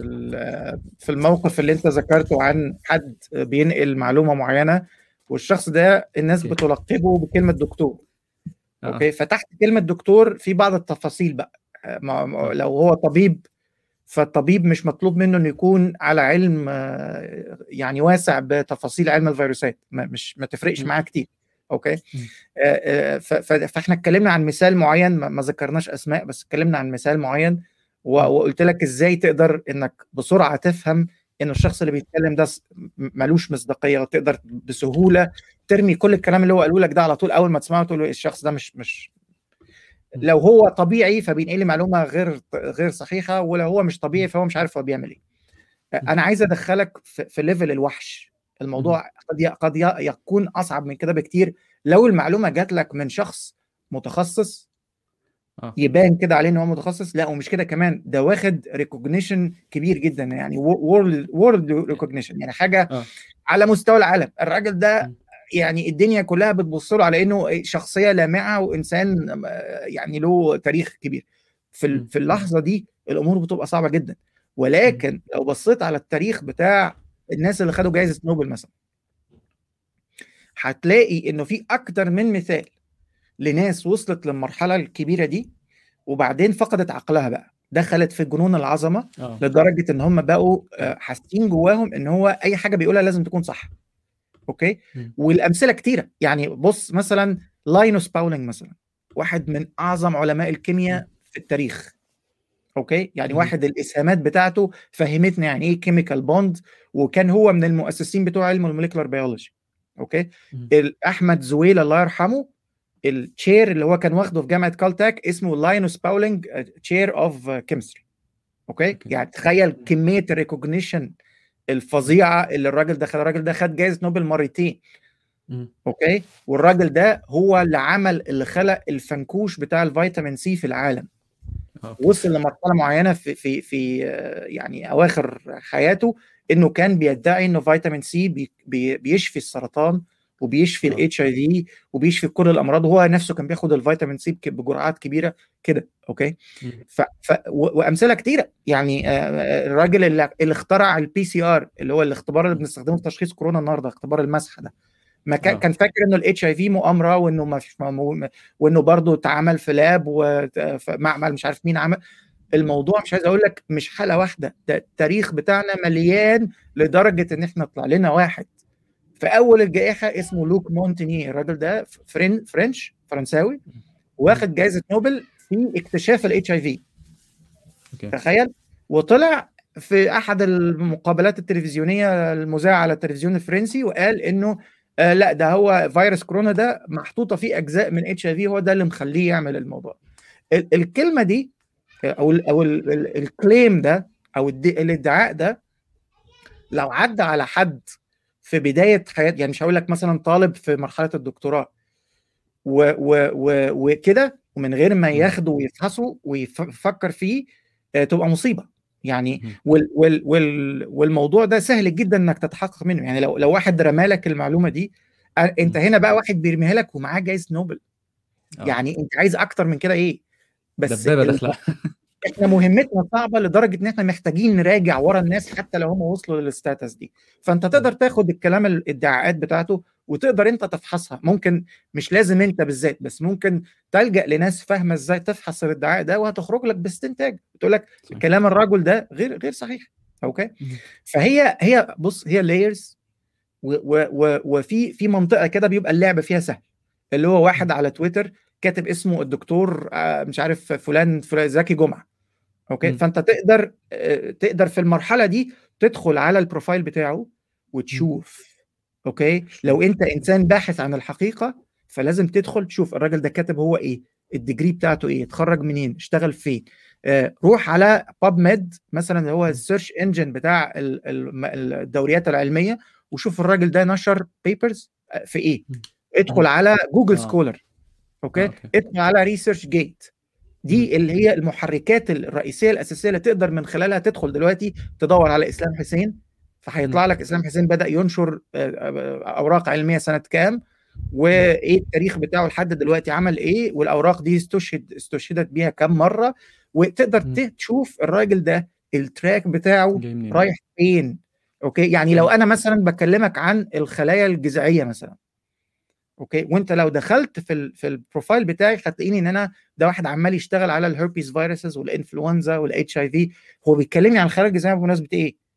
في الموقف اللي أنت ذكرته عن حد بينقل معلومة معينة والشخص ده الناس okay. بتلقبه بكلمة دكتور. آه. أوكي؟ فتحت كلمة دكتور في بعض التفاصيل بقى. لو هو طبيب فالطبيب مش مطلوب منه إنه يكون على علم يعني واسع بتفاصيل علم الفيروسات. مش ما تفرقش معاه كتير. okay؟ فإحنا اتكلمنا عن مثال معين ما ذكرناش أسماء بس اتكلمنا عن مثال معين وقلت لك إزاي تقدر إنك بسرعة تفهم إن الشخص اللي بيتكلم ده ملوش مصداقية وتقدر بسهولة ترمي كل الكلام اللي هو قاله لك ده على طول أول ما تسمعه تقول الشخص ده مش مش لو هو طبيعي فبينقل لي معلومة غير غير صحيحة ولو هو مش طبيعي فهو مش عارف هو بيعمل إيه. أنا عايز أدخلك في, في level الوحش. الموضوع قد قد يكون أصعب من كده بكتير. لو المعلومة جات لك من شخص متخصص يبان كده عليه إن هو متخصص. لا ومش كده كمان. ده واخد recognition كبير جدا يعني world world recognition يعني حاجة آه. على مستوى العالم. الراجل ده يعني الدنيا كلها بتبص له على إنه شخصية لامعة وإنسان يعني له تاريخ كبير. في في اللحظة دي الأمور بتبقى صعبة جدا. ولكن لو بصيت على التاريخ بتاع الناس اللي خدوا جائزه نوبل مثلا. هتلاقي إنه في أكتر من مثال لناس وصلت للمرحلة الكبيرة دي وبعدين فقدت عقلها بقى. دخلت في جنون العظمة أوه. لدرجة إن هم بقوا حاسين جواهم إن هو أي حاجة بيقولها لازم تكون صح. okay؟ م. والأمثلة كتيرة. يعني بص مثلا لاينوس باولينج مثلا واحد من أعظم علماء الكيمياء في التاريخ. okay؟ يعني م. واحد الإسهامات بتاعته فهمتنا يعني إيه chemical bond وكان هو من المؤسسين بتوع علم ال molecular biology okay. أحمد زويل الله يرحمه ال chair اللي هو كان واخده في جامعة كالتاك اسمه لاينوس باولينج chair of chemistry okay؟ يعني تخيل كمية ال recognition الفظيعة اللي الراجل ده خد. الراجل ده خد جائزه نوبل مرتين. okay؟ والراجل ده هو اللي عمل اللي خلق الفنكوش بتاع الفيتامين C في العالم. okay. وصل لمرحلة معينة في في في يعني أواخر حياته إنه كان بيدعي إنه فيتامين C بي بي بيشفي السرطان وبيشفي ال HIV وبيشفي كل الأمراض وهو نفسه كان بياخد الفيتامين C بجرعات كبيرة كده okay؟ ف... ف... وأمثلة كتيرة. يعني الراجل اللي, اللي اخترع ال PCR اللي هو الاختبار اللي بنستخدمه في تشخيص كورونا النهارده اختبار المسح ده. ما كان, آه. كان فاكر إنه ال HIV مؤامرة وإنه ما فيش وإنه برضه اتعمل في lab ومعمل مش عارف مين عمل. الموضوع مش عايز أقول لك مش حالة واحدة ده التاريخ بتاعنا مليان لدرجة إن إحنا طلع لنا واحد في أول الجائحة اسمه لوك مونتيني الراجل ده Fren French فرنساوي واخد جائزه نوبل في اكتشاف ال HIV تخيل؟ وطلع في أحد المقابلات التلفزيونية المذاعة على التلفزيون الفرنسي وقال إنه آه لا ده هو فيروس كورونا ده محطوطة فيه أجزاء من HIV هو ده اللي مخليه يعمل الموضوع. الكلمة دي أو ال أو ال claim ده أو الادعاء ده لو عدى على حد في بداية حياة يعني مش هقول لك مثلا طالب في مرحلة الدكتوراه وكده ومن غير ما ياخده ويفحصه ويفكر فيه تبقى مصيبة. يعني وال وال وال والموضوع ده سهل جدا إنك تتحقق منه. يعني لو لو واحد رمالك المعلومة دي أنت هنا بقى واحد بيرميها لك ومعاه جايزه نوبل. أوه. يعني أنت عايز أكتر من كده إيه؟ بس دبابة داخلة. إحنا مهمتنا صعبة لدرجة إن إحنا محتاجين نراجع ورا الناس حتى لو هم وصلوا لل status دي. فأنت تقدر تاخد الكلام الادعاءات بتاعته وتقدر انت تفحصها. ممكن مش لازم انت بالذات بس ممكن تلجأ لناس فاهمة إزاي تفحص الادعاء ده وهتخرج لك باستنتاج. بتقول لك كلام الرجل ده غير غير صحيح. okay؟ فهي هي بص هي layers وفي في منطقة كده بيبقى اللعب فيها سهل. اللي هو واحد على تويتر كاتب اسمه الدكتور مش عارف فلان فلان زكي جمعة. okay؟ فأنت تقدر تقدر في المرحلة دي تدخل على ال profile بتاعه وتشوف okay؟ لو أنت إنسان باحث عن الحقيقة فلازم تدخل تشوف الراجل ده كاتب هو إيه ال degree بتاعته إيه اتخرج منين اشتغل فين. آه روح على PubMed مثلا اللي هو ال search engine بتاع الدوريات العلمية وشوف الراجل ده نشر papers في إيه. ادخل على جوجل آه. Scholar okay؟ ادخل على ResearchGate دي اللي هي المحركات الرئيسية الأساسية اللي تقدر من خلالها تدخل دلوقتي تدور على إسلام حسين. فهيطلع لك إسلام حسين بدأ ينشر أوراق علمية سنة كام وإيه التاريخ بتاعه لحد دلوقتي عمل إيه والأوراق دي استشهد استشهدت بيها كم مرة وتقدر تشوف الراجل ده ال track بتاعه رايح فين okay؟ يعني لو أنا مثلا بكلمك عن الخلايا الجذعية مثلا okay؟ وأنت لو دخلت في ال في ال profile بتاعي هتلاقيني إن أنا ده واحد عمال يشتغل على ال herpes viruses والإنفلونزا وال HIV هو بيكلمني عن الخلايا الجذعية بمناسبة إيه؟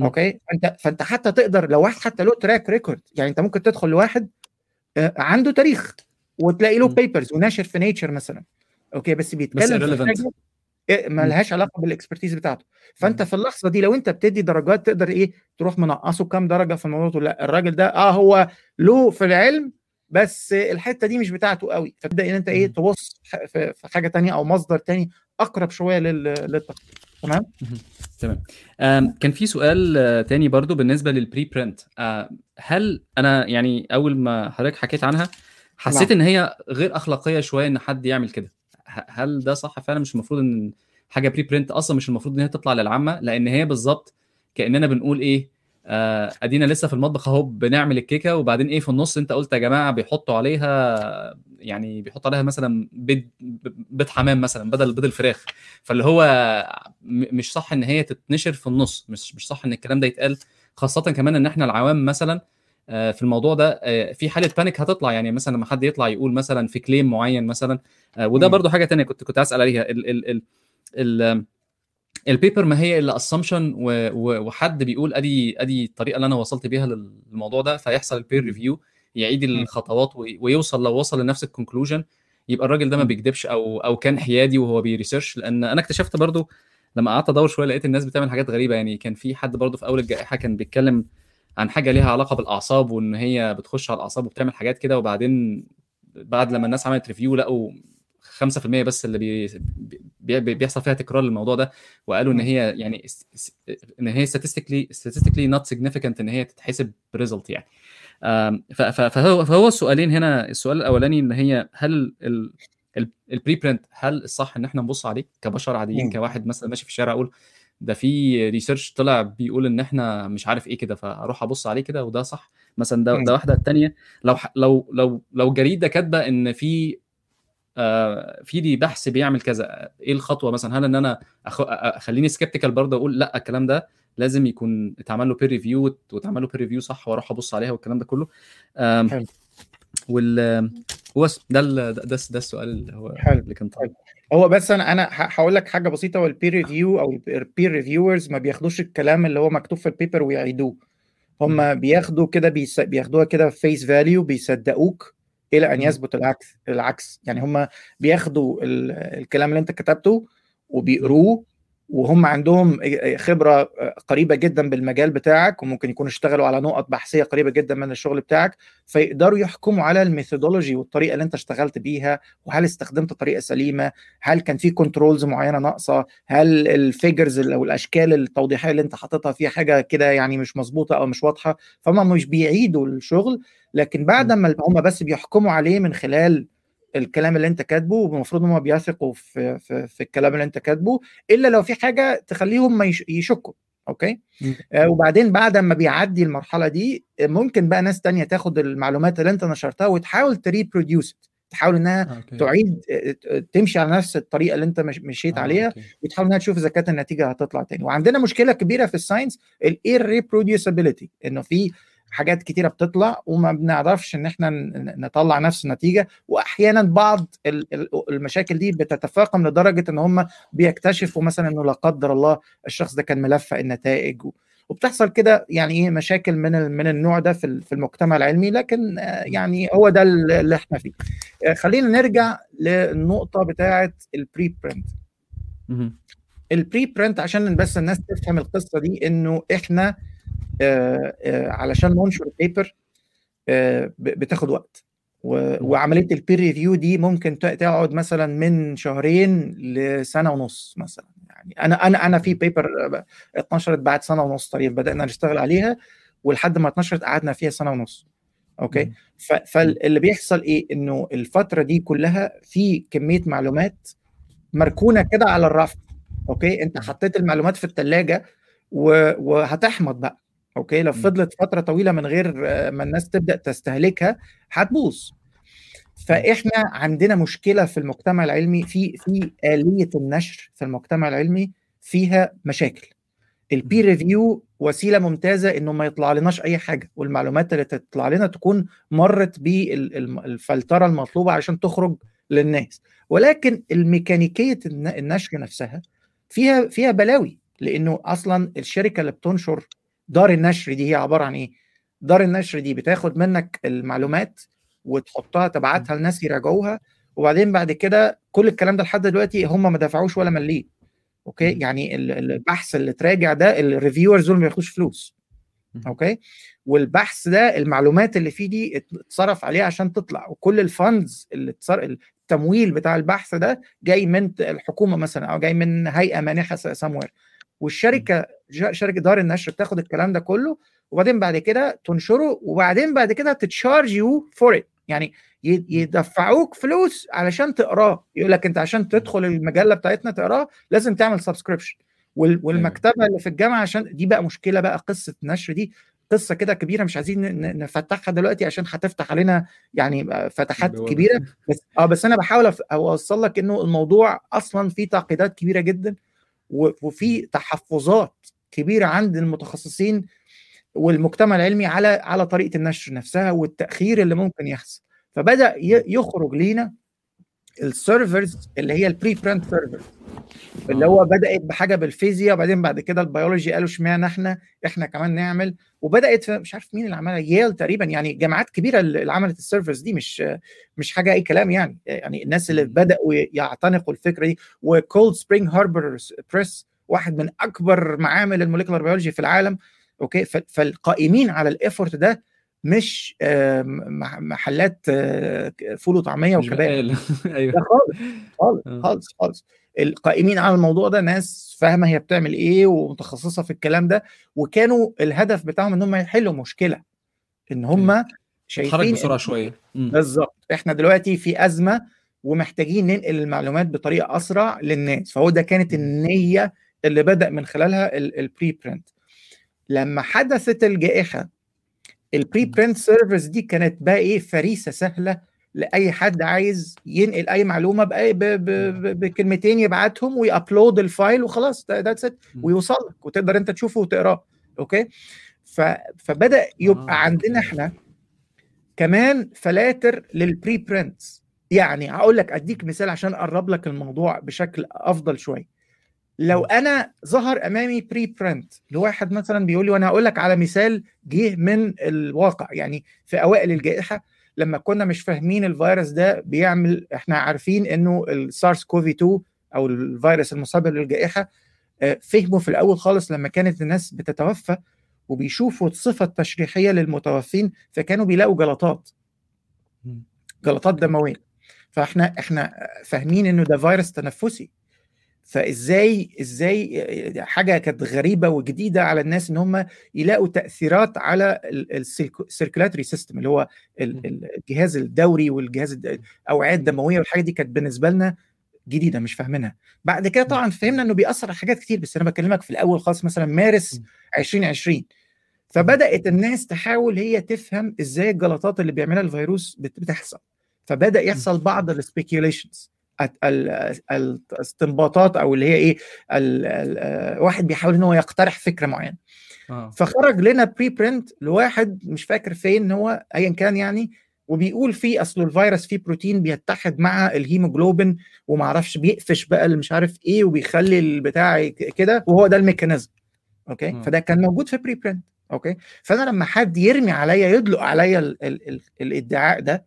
م. okay؟ فأنت فأنت حتى تقدر لو واحد حتى له track record يعني أنت ممكن تدخل لواحد عنده تاريخ وتلاقي له papers وناشر في Nature مثلا. okay؟ بس بيتكلم في حاجة ما لهاش علاقة بال expertise بتاعته. فأنت في اللحظة دي لو أنت بتدي درجات تقدر إيه؟ تروح منقصه كام درجة في الموضوع تقول لا الراجل ده آه هو له في العلم بس الحتة دي مش بتاعته قوي. فتبدأ إن أنت إيه؟ تبص في حاجة تانية أو مصدر تاني أقرب شوية للتقييم تمام؟ تمام. كان في سؤال تاني برضو بالنسبة لل preprint هل أنا يعني أول ما حضرتك حكيت عنها حسيت نعم. إن هي غير أخلاقية شوية إن حد يعمل كده؟ هل ده صح فعلا؟ مش المفروض إن حاجة بري برنت أصلا مش المفروض إن هي تطلع للعامة؟ لأن هي بالظبط كأننا بنقول إيه؟ آه أدينا لسه في المطبخ أهو بنعمل الكيكة وبعدين إيه في النص أنت قلت يا جماعة بيحطوا عليها يعني بيحطوا عليها مثلا بيض بيض حمام مثلا بدل بيض الفراخ. فاللي هو مش صح إن هي تتنشر في النص مش مش صح إن الكلام ده يتقال. خاصة كمان إن إحنا العوام مثلا في الموضوع ده في حالة panic هتطلع. يعني مثلا لما حد يطلع يقول مثلا في claim معين مثلا وده برضو حاجة تانية كنت كنت أسأل عليها. ال ال ال ال paper ما هي إلا assumption وحد بيقول أدي أدي الطريقة اللي أنا وصلت بيها للموضوع ده فيحصل ال peer review يعيد الخطوات ويوصل لو وصل لنفس ال conclusion يبقى الراجل ده ما بيكذبش أو أو كان حيادي وهو بي research لأن أنا اكتشفت برضو لما قعدت أدور شوية لقيت الناس بتعمل حاجات غريبة. يعني كان في حد برضو في أول الجائحة كان بيتكلم عن حاجة ليها علاقة بالأعصاب وإن هي بتخش على الأعصاب وبتعمل حاجات كده. وبعدين بعد لما الناس عملت review لقوا 5% بس اللي بي بي بيحصل فيها تكرار للموضوع ده. وقالوا إن هي يعني إن هي statistically statistically not significant إن هي تتحسب ب result يعني. فهو فهو السؤالين هنا السؤال الأولاني إن هي هل ال preprint هل الصح إن إحنا نبص عليه كبشر عاديين كواحد مثلا ماشي في الشارع أقول ده في research طلع بيقول إن إحنا مش عارف إيه كده فأروح أبص عليه كده وده صح. مثلا ده ده واحدة الثانية لو لو لو لو جريدة كاتبة إن في آه في دي بحث بيعمل كذا إيه الخطوة مثلا؟ هل إن أنا أخ... أخليني skeptical برضه أقول لأ الكلام ده لازم يكون اتعمل له peer review واتعمل له peer review صح وأروح ابص عليها والكلام ده كله. حلو. والبس ده ال... ده, ده السؤال اللي هو حلو. اللي كان طالب. هو بس أنا أنا هقول لك حاجة بسيطة هو ال peer review أو ال peer reviewers ما بياخدوش الكلام اللي هو مكتوب في ال paper ويعيدوه. هم بياخدوا كده بيس... بياخدوها كده face value بيصدقوك إلى أن يثبت العكس العكس. يعني هم بياخدوا الكلام اللي أنت كتبته وبيقروه وهم عندهم خبرة قريبة جدا بالمجال بتاعك وممكن يكونوا اشتغلوا على نقط بحثية قريبة جدا من الشغل بتاعك فيقدروا يحكموا على ال methodology والطريقة اللي انت اشتغلت بيها وهل استخدمت طريقة سليمة هل كان في controls معينة ناقصة هل ال figures أو الأشكال التوضيحية اللي انت حاططها فيها حاجة كده يعني مش مظبوطة أو مش واضحة فهم مش بيعيدوا الشغل لكن بعد ما هم بس بيحكموا عليه من خلال الكلام اللي أنت كاتبه والمفروض هم بيثقوا في, في في الكلام اللي أنت كاتبه إلا لو في حاجة تخليهم ما يشكوا okay آه وبعدين بعد ما بيعدي المرحلة دي ممكن بقى ناس تانية تاخد المعلومات اللي أنت نشرتها وتحاول ت reproduce تحاول إنها okay. تعيد تمشي على نفس الطريقة اللي أنت مشيت آه عليها okay. وتحاول إنها تشوف إذا كانت النتيجة هتطلع تاني وعندنا مشكلة كبيرة في ال science ال irreproducibility إنه في حاجات كتيرة بتطلع وما بنعرفش إن إحنا نطلع نفس النتيجة. واحيانا بعض المشاكل دي بتتفاقم لدرجة إن هم بيكتشفوا مثلا إنه لا قدر الله الشخص ده كان ملفق النتائج وبتحصل كده يعني إيه مشاكل من من النوع ده في المجتمع العلمي. لكن يعني هو ده اللي إحنا فيه. خلينا نرجع للنقطة بتاعه ال preprint ال preprint عشان بس الناس تفهم القصة دي إنه إحنا آه آه علشان ننشر paper آه بتاخد وقت. وعملية ال peer review دي ممكن تقعد مثلا من شهرين لسنة ونص مثلا. يعني أنا أنا أنا في paper اتنشرت بعد سنة ونص تقريبا بدأنا نشتغل عليها ولحد ما اتنشرت قعدنا فيها سنة ونص. okay؟ فاللي بيحصل إيه؟ إنه الفترة دي كلها في كمية معلومات مركونة كده على الرف. okay؟ أنت حطيت المعلومات في الثلاجه وهتحمض بقى. okay؟ لو فضلت فترة طويلة من غير ما الناس تبدأ تستهلكها هتبوظ. فإحنا عندنا مشكلة في المجتمع العلمي في في آلية النشر في المجتمع العلمي فيها مشاكل. ال peer review وسيلة ممتازة إنه ما يطلع لناش أي حاجة والمعلومات اللي تطلع لنا تكون مرت بالفلتره المطلوبة عشان تخرج للناس. ولكن الميكانيكية النشر نفسها فيها فيها بلاوي لإنه أصلا الشركة اللي بتنشر دار النشر دي هي عبارة عن إيه؟ دار النشر دي بتاخد منك المعلومات وتحطها تبعتها لناس يراجعوها وبعدين بعد كده كل الكلام ده لحد دلوقتي هم ما دفعوش ولا مليم okay؟ يعني البحث اللي تراجع ده ال reviewers دول ما بياخدوش فلوس أوكي؟ والبحث ده المعلومات اللي فيه دي اتصرف عليها عشان تطلع وكل ال funds اللي اتصر التمويل بتاع البحث ده جاي من الحكومة مثلا أو جاي من هيئة مانحة سموير والشركة شركة دار النشر بتاخد الكلام ده كله وبعدين بعد كده تنشره وبعدين بعد كده ت charge you for it يعني يدفعوك فلوس علشان تقراه. يقول لك انت عشان تدخل المجلة بتاعتنا تقراه لازم تعمل subscription والمكتبة اللي في الجامعة عشان دي بقى مشكلة بقى قصة النشر دي قصة كده كبيرة مش عايزين نفتحها دلوقتي عشان هتفتح علينا يعني فتحات كبيرة. بس آه بس أنا بحاول أوصل لك إنه الموضوع أصلا فيه تعقيدات كبيرة جدا. وفي تحفظات كبيرة عند المتخصصين والمجتمع العلمي على على طريقة النشر نفسها والتأخير اللي ممكن يحصل. فبدأ يخرج لينا ال servers اللي هي ال preprint servers اللي هو بدأت بحاجة بالفيزياء وبعدين بعد كده البيولوجي قالوا اشمعنى إحنا إحنا كمان نعمل وبدأت مش عارف مين اللي عملها ييل تقريبا يعني جامعات كبيرة اللي عملت ال servers دي مش مش حاجة أي كلام يعني يعني الناس اللي بدأوا يعتنقوا الفكرة دي وكولد سبرينج هاربر بريس واحد من أكبر معامل ال molecular biology في العالم okay فالقائمين على ال effort ده مش محلات فول وطعمية وكباب. أيوه. خالص خالص خالص خالص. القائمين على الموضوع ده ناس فاهمة هي بتعمل إيه ومتخصصة في الكلام ده وكانوا الهدف بتاعهم إن هم يحلوا مشكلة إن هم شايفين بسرعة شوية. بالظبط إحنا دلوقتي في أزمة ومحتاجين ننقل المعلومات بطريقة أسرع للناس. فهو ده كانت النية اللي بدأ من خلالها ال preprint لما حدثت الجائحة ال preprint service دي كانت بقى إيه فريسة سهلة لأي حد عايز ينقل أي معلومة بأي ب ب ب بكلمتين يبعتهم وي upload ال file وخلاص that's it ويوصل لك وتقدر أنت تشوفه وتقراه okay؟ ف فبدأ يبقى آه. عندنا إحنا كمان فلاتر لل preprints يعني هقول لك أديك مثال عشان أقرب لك الموضوع بشكل أفضل شوية. لو أنا ظهر أمامي preprint لواحد مثلا بيقول لي وأنا هقول لك على مثال جه من الواقع يعني في أوائل الجائحة لما كنا مش فاهمين الفيروس ده بيعمل إحنا عارفين إنه السارس كوف 2 أو الفيروس المسبب للجائحة فهموا في الأول خالص لما كانت الناس بتتوفى وبيشوفوا الصفة التشريحية للمتوفين فكانوا بيلاقوا جلطات. جلطات دموية. فإحنا إحنا فاهمين إنه ده فيروس تنفسي. فإزاي إزاي حاجة كانت غريبة وجديدة على الناس إن هم يلاقوا تأثيرات على ال circulatory system اللي هو الجهاز الدوري والجهاز الاوعيه الدموية والحاجة دي كانت بالنسبة لنا جديدة مش فاهمينها. بعد كده طبعا فهمنا إنه بيأثر على حاجات كتير بس أنا بكلمك في الأول خالص مثلا مارس 2020 فبدأت الناس تحاول هي تفهم إزاي الجلطات اللي بيعملها الفيروس بتحصل. فبدأ يحصل بعض ال speculations الاستنباطات أو اللي هي إيه الواحد بيحاول إن هو يقترح فكرة معينة. آه. فخرج لنا preprint لواحد مش فاكر فين هو ايا كان يعني وبيقول فيه اصل الفيروس فيه بروتين بيتحد مع الهيموجلوبين وما أعرفش بيقفش بقى اللي مش عارف إيه وبيخلي البتاع كده وهو ده ال mechanism. okay؟ آه. فده كان موجود في preprint okay؟ فأنا لما حد يرمي عليا يدلق عليا ال ال ال الإدعاء ده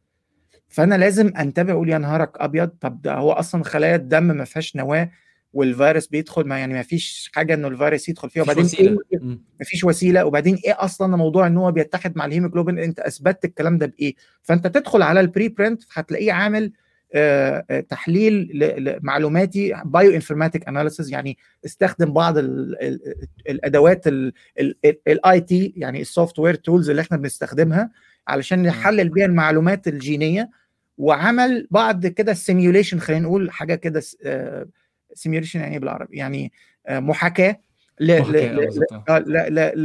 فأنا لازم أنتبه أقول يا نهارك أبيض طب ده هو أصلا خلايا الدم ما فيهاش نواة والفيروس بيدخل ما يعني ما فيش حاجة إنه الفيروس يدخل فيها وبعدين وسيلة. إيه مم. ما فيش وسيلة وبعدين إيه أصلا موضوع إن هو بيتحد مع الهيموجلوبين؟ أنت أثبتت الكلام ده بإيه؟ فأنت تدخل على ال preprint هتلاقيه عامل آه، آه، تحليل معلوماتي bioinformatic analysis يعني استخدم بعض ال ال الأدوات ال IT يعني ال software tools اللي إحنا بنستخدمها علشان نحلل بيها المعلومات الجينية. وعمل بعض كده simulation خلينا نقول حاجة كده simulation يعني إيه بالعربي يعني آه، محاكاة ل محاكاة، ل آه، ل بالظبط، آه. آه، ل ل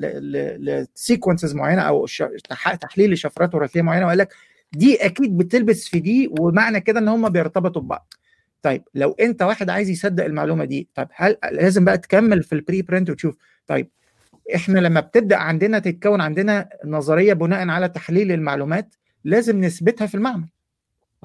ل ل ل sequences معينة أو تحليل لشفرات وراثية معينة وقال لك دي أكيد بتلبس في دي ومعنى كده إن هم بيرتبطوا ببعض طيب لو أنت واحد عايز يصدق المعلومة دي طب هل لازم بقى تكمل في ال preprint وتشوف طيب إحنا لما بتبدأ عندنا تتكون عندنا نظرية بناء على تحليل المعلومات لازم نثبتها في المعمل.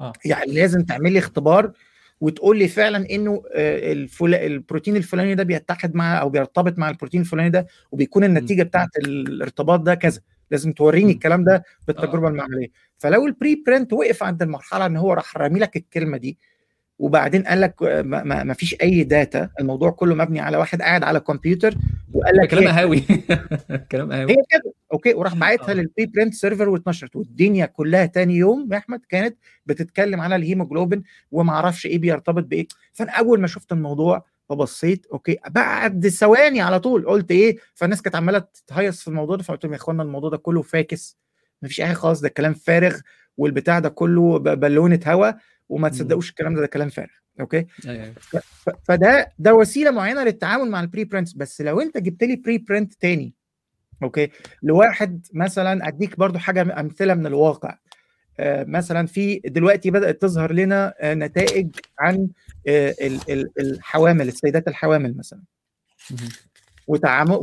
آه. يعني لازم تعمل لي اختبار وتقول لي فعلا إنه آه، الفل... البروتين الفلاني ده بيتحد مع أو بيرتبط مع البروتين الفلاني ده وبيكون النتيجة بتاعت الارتباط ده كذا. لازم توريني. الكلام ده بالتجربة المعملية. فلو ال preprint وقف عند المرحلة إن هو راح رامي لك الكلمة دي وبعدين قال لك ما, ما ما فيش أي data الموضوع كله مبني على واحد قاعد على كمبيوتر وقال لك كلام هي قهاوي. كلام قهاوي. هي كده. okay وراح باعتها لل preprint server واتنشرت. والدنيا كلها تاني يوم يا أحمد كانت بتتكلم على الهيموجلوبين وما أعرفش إيه بيرتبط بإيه. فأنا أول ما شفت الموضوع فبصيت okay بعد ثواني على طول قلت إيه؟ فالناس كانت عمالة تهيص في الموضوع ده فقلت لهم يا إخوانا الموضوع ده كله فاكس مفيش أي حاجة خالص ده كلام فارغ والبتاع ده كله بالونة هوا. وما. تصدقوش الكلام ده ده كلام فارغ okay أيوة. ف- فده ده وسيلة معينة للتعامل مع ال preprint بس لو أنت جبت لي preprint تاني okay لواحد مثلا أديك برضو حاجة أمثلة من الواقع آه، مثلا في دلوقتي بدأت تظهر لنا آه، نتائج عن آه، ال- ال- الحوامل السيدات الحوامل مثلا. وتعامل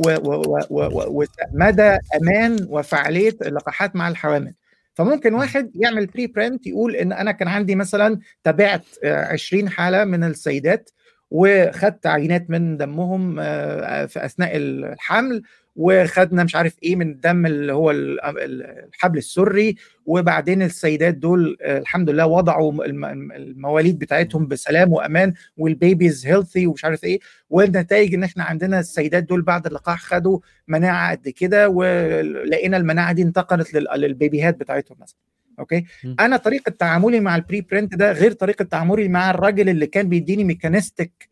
ومدى أمان وفعالية اللقاحات مع الحوامل فممكن مهم. واحد يعمل preprint يقول إن أنا كان عندي مثلا تابعت آه، 20 حالة من السيدات وخدت عينات من دمهم آه، في أثناء الحمل وخدنا مش عارف إيه من الدم اللي هو ال- ال- الحبل السري وبعدين السيدات دول آه، الحمد لله وضعوا الم- المواليد بتاعتهم بسلام وأمان وال babies healthy ومش عارف إيه. والنتائج إن إحنا عندنا السيدات دول بعد اللقاح خدوا مناعة قد كده ولقينا المناعة دي انتقلت لل- للبيبيهات بتاعتهم مثلا. okay. أنا طريقة تعاملي مع ال preprint ده غير طريقة تعاملي مع الراجل اللي كان بيديني mechanistic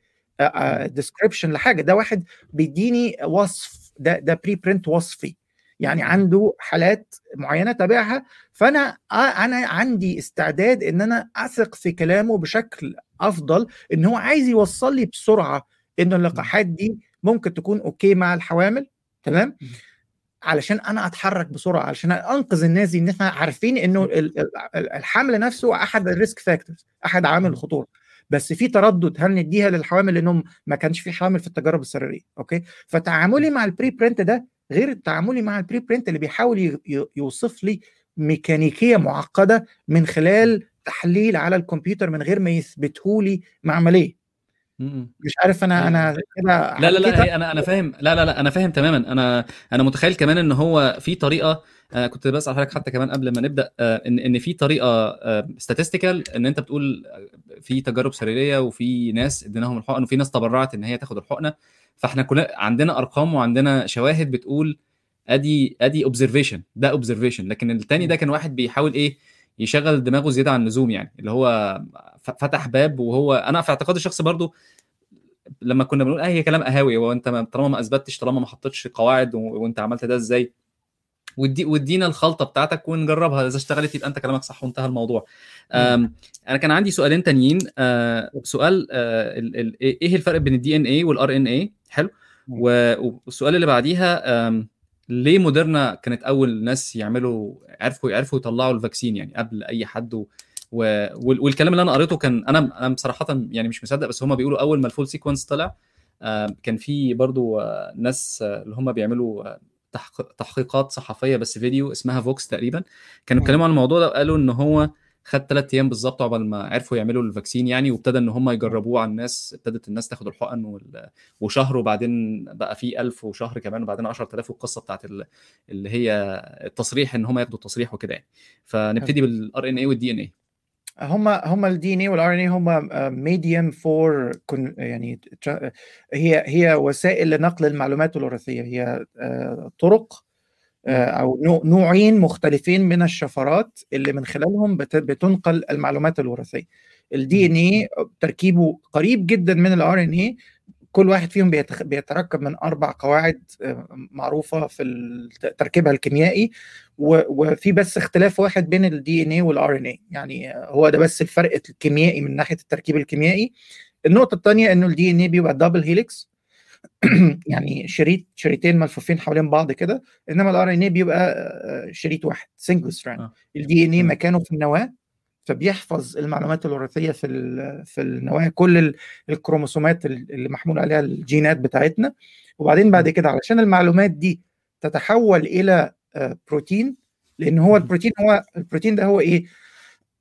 description لحاجة. ده واحد بيديني وصف ده ده preprint وصفي يعني. عنده حالات معينة تابعها فأنا آه، أنا عندي استعداد إن أنا أثق في كلامه بشكل أفضل إن هو عايز يوصل لي بسرعة إن اللقاحات دي ممكن تكون okay مع الحوامل تمام. علشان أنا أتحرك بسرعة علشان أنقذ الناس دي إن إحنا عارفين إنه ال- ال- الحمل نفسه أحد ال risk factors أحد عوامل. الخطورة بس في تردد هل نديها للحوامل لانهم ما كانش في حوامل في التجارب السريرية okay فتعاملي مع ال preprint ده غير تعاملي مع ال preprint اللي بيحاول يوصف لي ميكانيكية معقدة من خلال تحليل على الكمبيوتر من غير ما يثبته لي معملية. مش عارف أنا أنا كده لا لا لا أنا أنا فاهم. لا لا لا أنا فاهم تماما. أنا أنا متخيل كمان إن هو في طريقة آه كنت بسأل حضرتك حتى كمان قبل ما نبدأ آه إن إن في طريقة statistical إن أنت بتقول آه، في تجارب سريرية وفي ناس اديناهم الحقن وفي ناس تبرعت إن هي تاخد الحقنة. فإحنا كلنا عندنا أرقام وعندنا شواهد بتقول أدي أدي observation ده observation لكن التاني ده كان واحد بيحاول إيه؟ يشغل دماغه زيادة عن اللزوم يعني اللي هو فتح باب وهو أنا في اعتقادي الشخصي برضو لما كنا بنقول آه هي كلام قهاوي هو أنت ما- طالما ما أثبتش طالما ما حطيتش قواعد وأنت عملت ده إزاي؟ ودي ودينا الخلطة بتاعتك ونجربها إذا اشتغلت يبقى أنت كلامك صح وانتهى الموضوع. أنا كان عندي سؤالين تانيين أه، سؤال ال- ال- إيه الفرق بين ال DNA وال RNA حلو. والسؤال اللي بعديها ليه موديرنا كانت أول ناس يعملوا عرفوا يعرفوا يطلعوا ال vaccine يعني قبل أي حد و... و... وال- والكلام اللي أنا قريته كان أنا أنا بصراحة يعني مش مصدق بس هم بيقولوا أول ما ال full sequence طلع آه، كان في برضو آه، ناس آه، اللي هم بيعملوا تحق- تحقيقات صحفية بس فيديو اسمها Vox تقريبا كانوا. اتكلموا عن الموضوع ده وقالوا إن هو خد ثلاث أيام بالظبط عقبال ما عرفوا يعملوا ال vaccine يعني وابتدى إن هم يجربوه على الناس ابتدت الناس تاخد الحقن وال... وشهر وبعدين بقى في 1000 وشهر كمان وبعدين 10000 والقصة بتاعت ال... اللي هي التصريح إن هم ياخدوا التصريح وكده يعني. فنبتدي بال RNA وال DNA هم هم ال DNA وال RNA هم medium for يعني هي هي وسائل لنقل المعلومات الوراثيه هي آه، طرق آه، أو نوعين مختلفين من الشفرات اللي من خلالهم بتنقل المعلومات الوراثية. ال DNA تركيبه قريب جدا من ال RNA كل واحد فيهم بيتركب من أربع قواعد آه، معروفة في تركيبها الكيميائي. وفي بس اختلاف واحد بين ال DNA وال RNA يعني هو ده بس الفرق الكيميائي من ناحية التركيب الكيميائي. النقطة الثانية إنه ال DNA بيبقى double helix يعني شريط شريطين ملفوفين حوالين بعض كده إنما ال RNA بيبقى آه، شريط واحد single strand ال DNA مكانه في النواة فبيحفظ المعلومات الوراثية في في النواة كل الكروموسومات اللي محمول عليها الجينات بتاعتنا. وبعدين بعد كده علشان المعلومات دي تتحول إلى آه، بروتين لأن هو البروتين هو البروتين ده هو إيه؟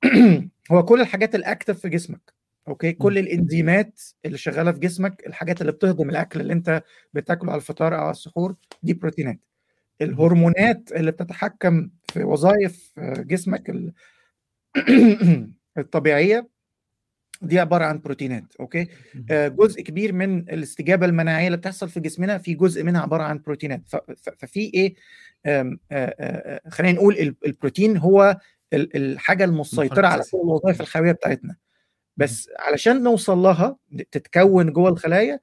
هو كل الحاجات ال active في جسمك. أوكي؟ كل الإنزيمات اللي شغالة في جسمك الحاجات اللي بتهضم الأكل اللي أنت بتاكله على الفطار أو على السحور دي بروتينات. الهرمونات اللي بتتحكم في وظائف آه، جسمك الطبيعية دي عبارة عن بروتينات أوكي؟ آه جزء كبير من الاستجابة المناعية اللي بتحصل في جسمنا في جزء منها عبارة عن بروتينات. ففي إيه؟ آه خلينا نقول البروتين هو الحاجة المسيطرة على كل الوظائف الحيوية بتاعتنا. بس علشان نوصل لها تتكون جوه الخلايا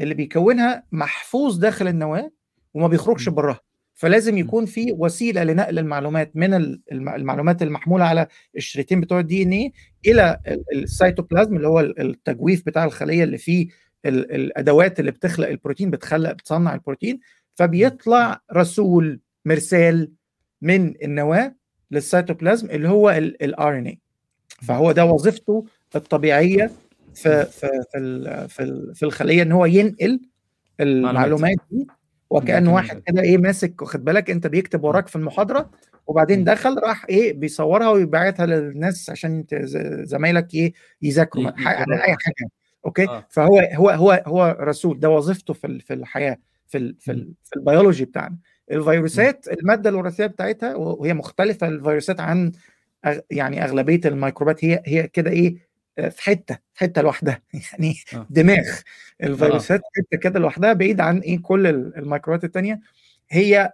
اللي بيكونها محفوظ داخل النواة وما بيخرجش براها. فلازم يكون في وسيلة لنقل المعلومات من المعلومات المحمولة على الشريطين بتوع ال DNA إلى السيتوبلازم اللي هو التجويف بتاع الخلية اللي فيه الأدوات اللي بتخلق البروتين بتخلق بتصنع البروتين. فبيطلع رسول مرسال من النواة للسيتوبلازم اللي هو ال RNA فهو ده وظيفته الطبيعية في في في في الخلية إن هو ينقل المعلومات دي. وكأن واحد كده إيه ماسك واخد بالك؟ أنت بيكتب وراك في المحاضرة وبعدين دخل راح إيه بيصورها ويبعتها للناس عشان زمايلك إيه يذاكروا. أي حاجة. أوكي؟ آه. فهو هو هو هو رسول. ده وظيفته في في الحياة في ال في, ال في البيولوجي بتاعنا. الفيروسات المادة الوراثية بتاعتها وهي مختلفة الفيروسات عن يعني أغلبية الميكروبات. هي هي كده إيه في حتة في حتة لوحدها. يعني آه. دماغ الفيروسات آه. حتة كده لوحدها بعيد عن إيه كل الميكروبات الثانية هي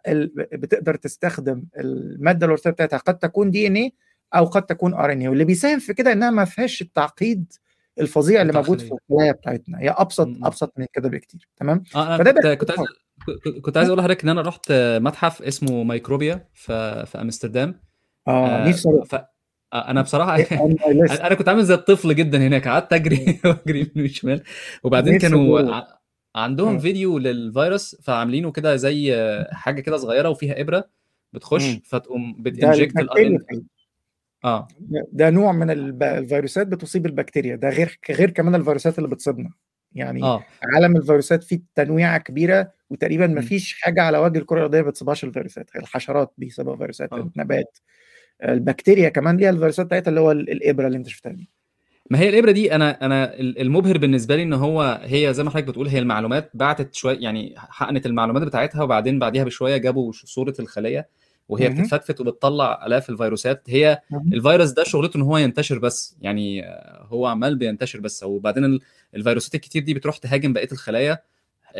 بتقدر تستخدم المادة الوراثية بتاعتها. قد تكون DNA أو قد تكون RNA واللي بيساهم في كده إنها ما فيهاش التعقيد الفظيع اللي موجود في الخلايا بتاعتنا. هي أبسط م. أبسط من كده بكتير. تمام؟ آه فده كنت, كنت عايز كنت عايز أقول لحضرتك إن أنا رحت متحف اسمه Micropia في في أمستردام. آه نفسي ف... أنا بصراحة أنا كنت عامل زي الطفل جدا هناك قعدت أجري وأجري يمين وشمال وبعدين كانوا عندهم فيديو للفيروس فعاملينه كده زي حاجة كده صغيرة وفيها إبرة بتخش فتقوم بتنجكت آه. ده نوع من الفيروسات بتصيب البكتيريا. ده غير غير كمان الفيروسات اللي بتصيبنا. يعني آه. عالم الفيروسات فيه تنويعة كبيرة وتقريبا ما فيش حاجة على وجه الكرة الأرضية ما بتصيبهاش الفيروسات. الحشرات بيسببها فيروسات آه. النبات. البكتيريا كمان ليها الفيروسات بتاعتها اللي هو الإبرة اللي انت شفتها دي. ما هي الإبرة دي أنا أنا المبهر بالنسبة لي إن هو هي زي ما حضرتك بتقول هي المعلومات بعتت شوية يعني حقنت المعلومات بتاعتها وبعدين بعديها بشوية جابوا صورة الخلية وهي بتتفتفت وبتطلع آلاف الفيروسات. هي الفيروس ده شغلته إن هو ينتشر بس يعني هو عمال بينتشر بس. وبعدين الفيروسات الكتير دي بتروح تهاجم بقية الخلايا.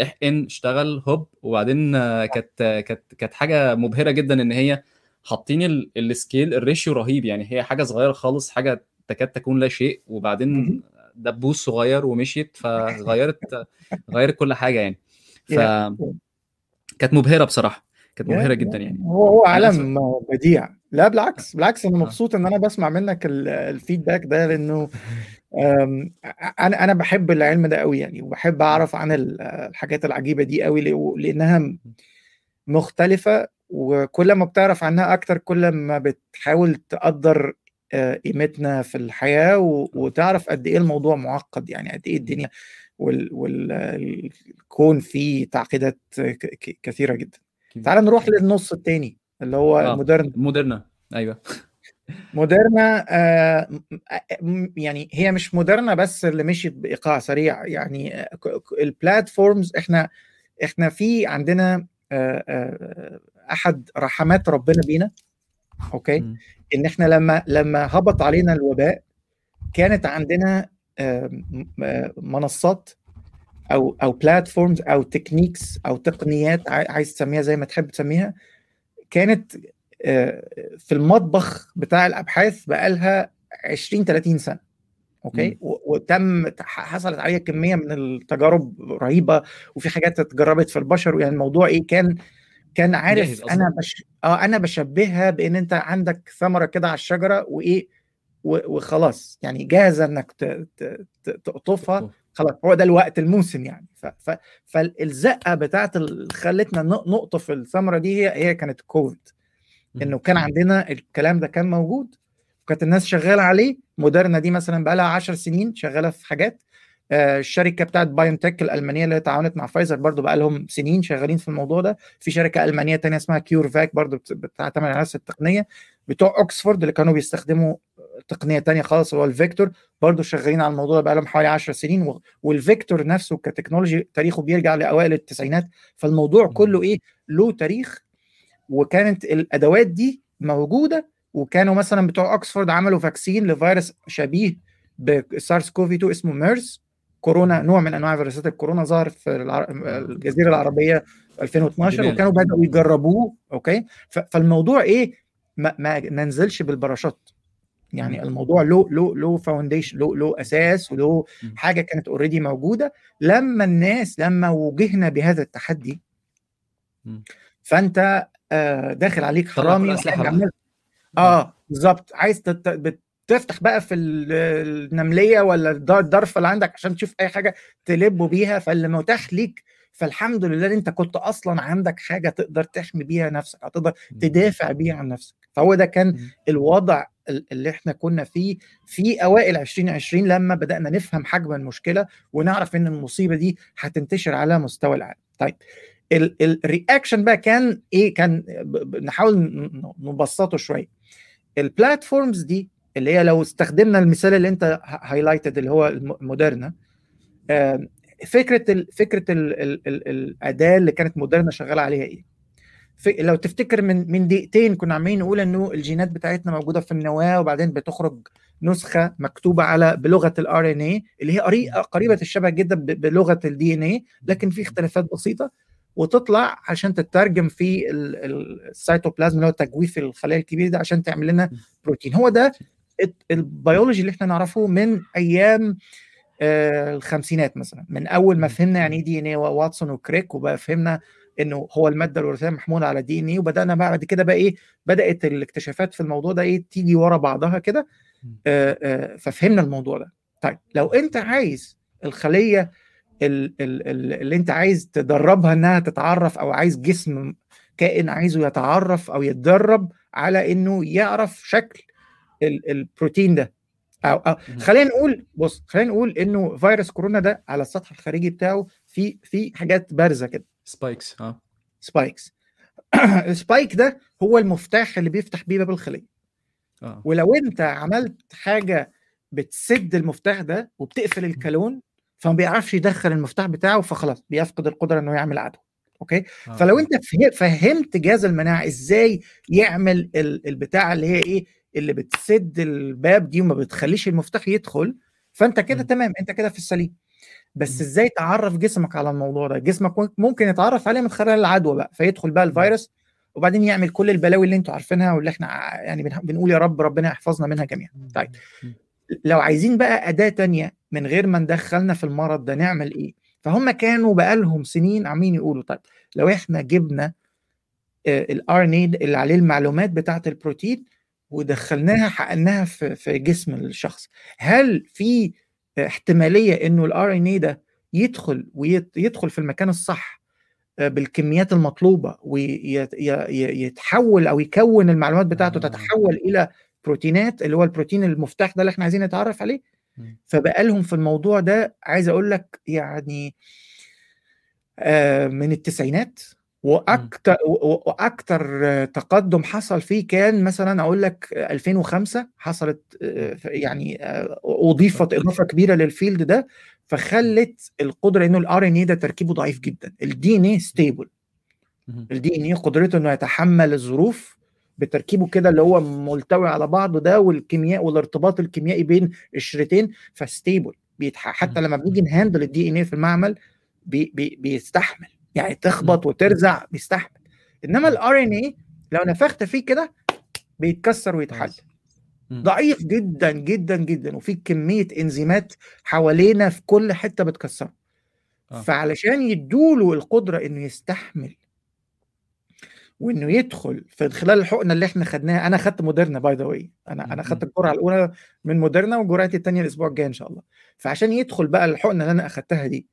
إحقن اشتغل هوب. وبعدين كانت كانت كانت حاجة مبهرة جدا إن هي حاطين ال scale ال ratio رهيب يعني هي حاجة صغيرة خالص حاجة تكاد تكون لا شيء وبعدين دبوس صغير ومشيت فغيرت غيرت كل حاجة يعني. ف كانت مبهرة بصراحة كانت مبهرة جدا يعني. هو هو عالم بديع. لا بالعكس بالعكس أنا مبسوط إن أنا بسمع منك ال feedback ده لأنه أنا أنا بحب العلم ده قوي يعني وبحب أعرف عن الحاجات العجيبة دي قوي لأنها مختلفة وكل ما بتعرف عنها أكتر كل ما بتحاول تقدر آه، قيمتنا في الحياة وتعرف قد إيه الموضوع معقد يعني قد إيه الدنيا والكون فيه تعقيدات كثيرة جدا. تعال نروح للنص الثاني اللي هو آه. مودرن. مودرنا. أيوه. مودرنا آه يعني هي مش مودرنا بس اللي مشيت بإيقاع سريع يعني ال platforms إحنا إحنا في عندنا آه آه أحد رحمات ربنا بينا أوكي. إن إحنا لما لما هبط علينا الوباء كانت عندنا منصات أو أو platforms أو techniques أو تقنيات عايز تسميها زي ما تحب تسميها كانت في المطبخ بتاع الأبحاث بقالها 20 30 سنة أوكي؟ وتم حصلت عليها كمية من التجارب رهيبة وفي حاجات اتجربت في البشر يعني الموضوع إيه كان كان عارف أنا بش... آه أنا بشبهها بإن أنت عندك ثمرة كده على الشجرة وإيه وخلاص. يعني جاهزه إنك تقطفها خلاص هو ده الوقت الموسم يعني. ف... ف... فالزقة بتاعت اللي خلتنا نقطف الثمرة دي هي هي كانت كوفيد إنه كان عندنا الكلام ده كان موجود وكانت الناس شغالة عليه. Moderna دي مثلا بقى لها 10 سنين شغالة في حاجات. الشركة بتاعت BioNTech الألمانية اللي تعاونت مع فايزر برضو بقى لهم سنين شغالين في الموضوع ده. في شركة ألمانية تانية اسمها CureVac برضو بتعتمد على نفس التقنية. بتوع اوكسفورد اللي كانوا بيستخدموا تقنية تانية خالص هو ال vector برضو شغالين على الموضوع ده بقى لهم حوالي 10 سنين. وال vector نفسه ك technology تاريخه بيرجع لأوائل التسعينات. فالموضوع كله إيه؟ له تاريخ. وكانت الأدوات دي موجودة. وكانوا مثلا بتوع اوكسفورد عملوا vaccine لفيروس شبيه ب SARS-CoV-2 اسمه MERS corona نوع من أنواع فيروسات الكورونا ظهر في الجزيرة العربية 2012 وكانوا بدأوا يجربوه أوكي؟ فالموضوع إيه؟ ما ما ننزلش بالباراشوت يعني الموضوع له له له foundation له له أساس وله حاجة كانت already موجودة. لما الناس لما وجهنا بهذا التحدي فأنت آه داخل عليك حرامي آه بالظبط عايز تفتح بقى في النملية ولا الضرفه اللي عندك عشان تشوف أي حاجة تلبوا بيها فاللي متاح ليك. فالحمد لله إن أنت كنت أصلا عندك حاجة تقدر تحمي بيها نفسك أو تقدر تدافع بيها عن نفسك. فهو ده كان الوضع اللي إحنا كنا فيه في أوائل 2020 لما بدأنا نفهم حجم المشكلة ونعرف إن المصيبة دي هتنتشر على مستوى العالم. طيب ال reaction بقى كان إيه؟ كان نحاول نبسطه شوية. ال platforms دي اللي هي لو استخدمنا المثال اللي انت highlighted اللي هو Moderna فكرة ال فكرة ال ال ال الأداة اللي كانت Moderna شغالة عليها إيه؟ لو تفتكر من من دقيقتين كنا عمالين نقول إنه الجينات بتاعتنا موجودة في النواة وبعدين بتخرج نسخة مكتوبة على بلغة ال RNA اللي هي قريبة الشبه جدا بلغة ال DNA لكن في اختلافات بسيطة وتطلع عشان تترجم في السيتوبلازم اللي هو تجويف الخلايا الكبيره ده عشان تعمل لنا بروتين. هو ده البيولوجي اللي إحنا نعرفه من أيام الخمسينات مثلا من أول ما فهمنا يعني إيه DNA واتسون وكريك وبقى فهمنا إنه هو المادة الوراثيه محمولة على DNA وبدأنا بعد كده بقى إيه بدأت الاكتشافات في الموضوع ده إيه تيجي ورا بعضها كده. ففهمنا الموضوع ده. طيب لو أنت عايز الخلية اللي أنت عايز تدربها إنها تتعرف أو عايز جسم كائن عايزه يتعرف أو يتدرب على إنه يعرف شكل البروتين ده. أو, أو خلينا نقول بص خلينا نقول إنه فيروس كورونا ده على السطح الخارجي بتاعه في في حاجات بارزة كده. spikes آه. spikes ال spike ده هو المفتاح اللي بيفتح بيه باب الخلية. آه. ولو أنت عملت حاجة بتسد المفتاح ده وبتقفل الكالون فما بيعرفش يدخل المفتاح بتاعه فخلاص بيفقد القدرة إنه يعمل عدوى okay؟ آه. فلو أنت فهمت جهاز المناعة إزاي يعمل البتاع اللي هي إيه اللي بتسد الباب دي وما بتخليش المفتاح يدخل فأنت كده تمام أنت كده في السليم. بس إزاي تعرف جسمك على الموضوع ده؟ جسمك ممكن يتعرف عليه من خلال العدوى بقى فيدخل بقى الفيروس وبعدين يعمل كل البلاوي اللي أنتوا عارفينها واللي إحنا يعني بنقول يا رب ربنا يحفظنا منها جميعا. طيب لو عايزين بقى أداة تانية من غير ما ندخلنا في المرض ده نعمل إيه؟ فهم كانوا بقالهم سنين عاملين يقولوا طيب لو إحنا جبنا ال RN اللي عليه المعلومات بتاعة البروتين ودخلناها حقناها في في جسم الشخص. هل في احتمالية إنه ال RNA ده يدخل ويدخل في المكان الصح بالكميات المطلوبة ويتحول أو يكون المعلومات بتاعته تتحول إلى بروتينات اللي هو البروتين المفتاح ده اللي إحنا عايزين نتعرف عليه؟ فبقى لهم في الموضوع ده عايز أقول لك يعني من التسعينات وأكتر وأكتر تقدم حصل فيه كان مثلا أقول لك 2005 حصلت يعني أضيفت إضافة كبيرة للفيلد ده فخلت القدرة إنه ال RNA ده تركيبه ضعيف جدا. ال DNA stable ال DNA قدرته إنه يتحمل الظروف بتركيبه كده اللي هو ملتوي على بعضه ده والكيمياء والارتباط الكيميائي بين الشريطين ف stable. حتى لما بنيجي ن handle ال DNA في المعمل بي... بي... بيستحمل. يعني تخبط وترزع بيستحمل. إنما ال RNA لو نفخت فيه كده بيتكسر ويتحل. ضعيف جدا جدا جدا. وفي كمية إنزيمات حوالينا في كل حتة بتكسره. آه. فعلشان يدوله القدرة إنه يستحمل وإنه يدخل في خلال الحقنة اللي إحنا خدناها أنا خدت موديرنا by the way أنا أنا خدت الجرعه الأولى من موديرنا وجرعتي الثانية الأسبوع الجاي إن شاء الله. فعشان يدخل بقى الحقنة اللي أنا أخدتها دي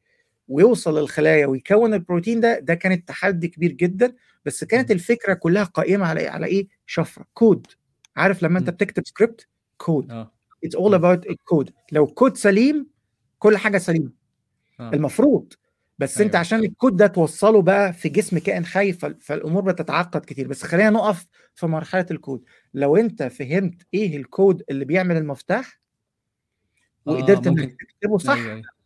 ويوصل للخلايا ويكون البروتين ده ده كانت تحدي كبير جدا. بس كانت الفكرة كلها قائمة على إيه؟ على إيه؟ شفرة كود. عارف لما أنت بتكتب script code. It's all about ال code لو كود سليم كل حاجة سليمة. آه. المفروض. بس أيوة. انت عشان الكود ده توصله بقى في جسم كائن حي فالأمور بتتعقد كتير. بس خلينا نقف في مرحلة الكود لو أنت فهمت إيه الكود اللي بيعمل المفتاح وقدرت آه انك تكتبه صح أيوة.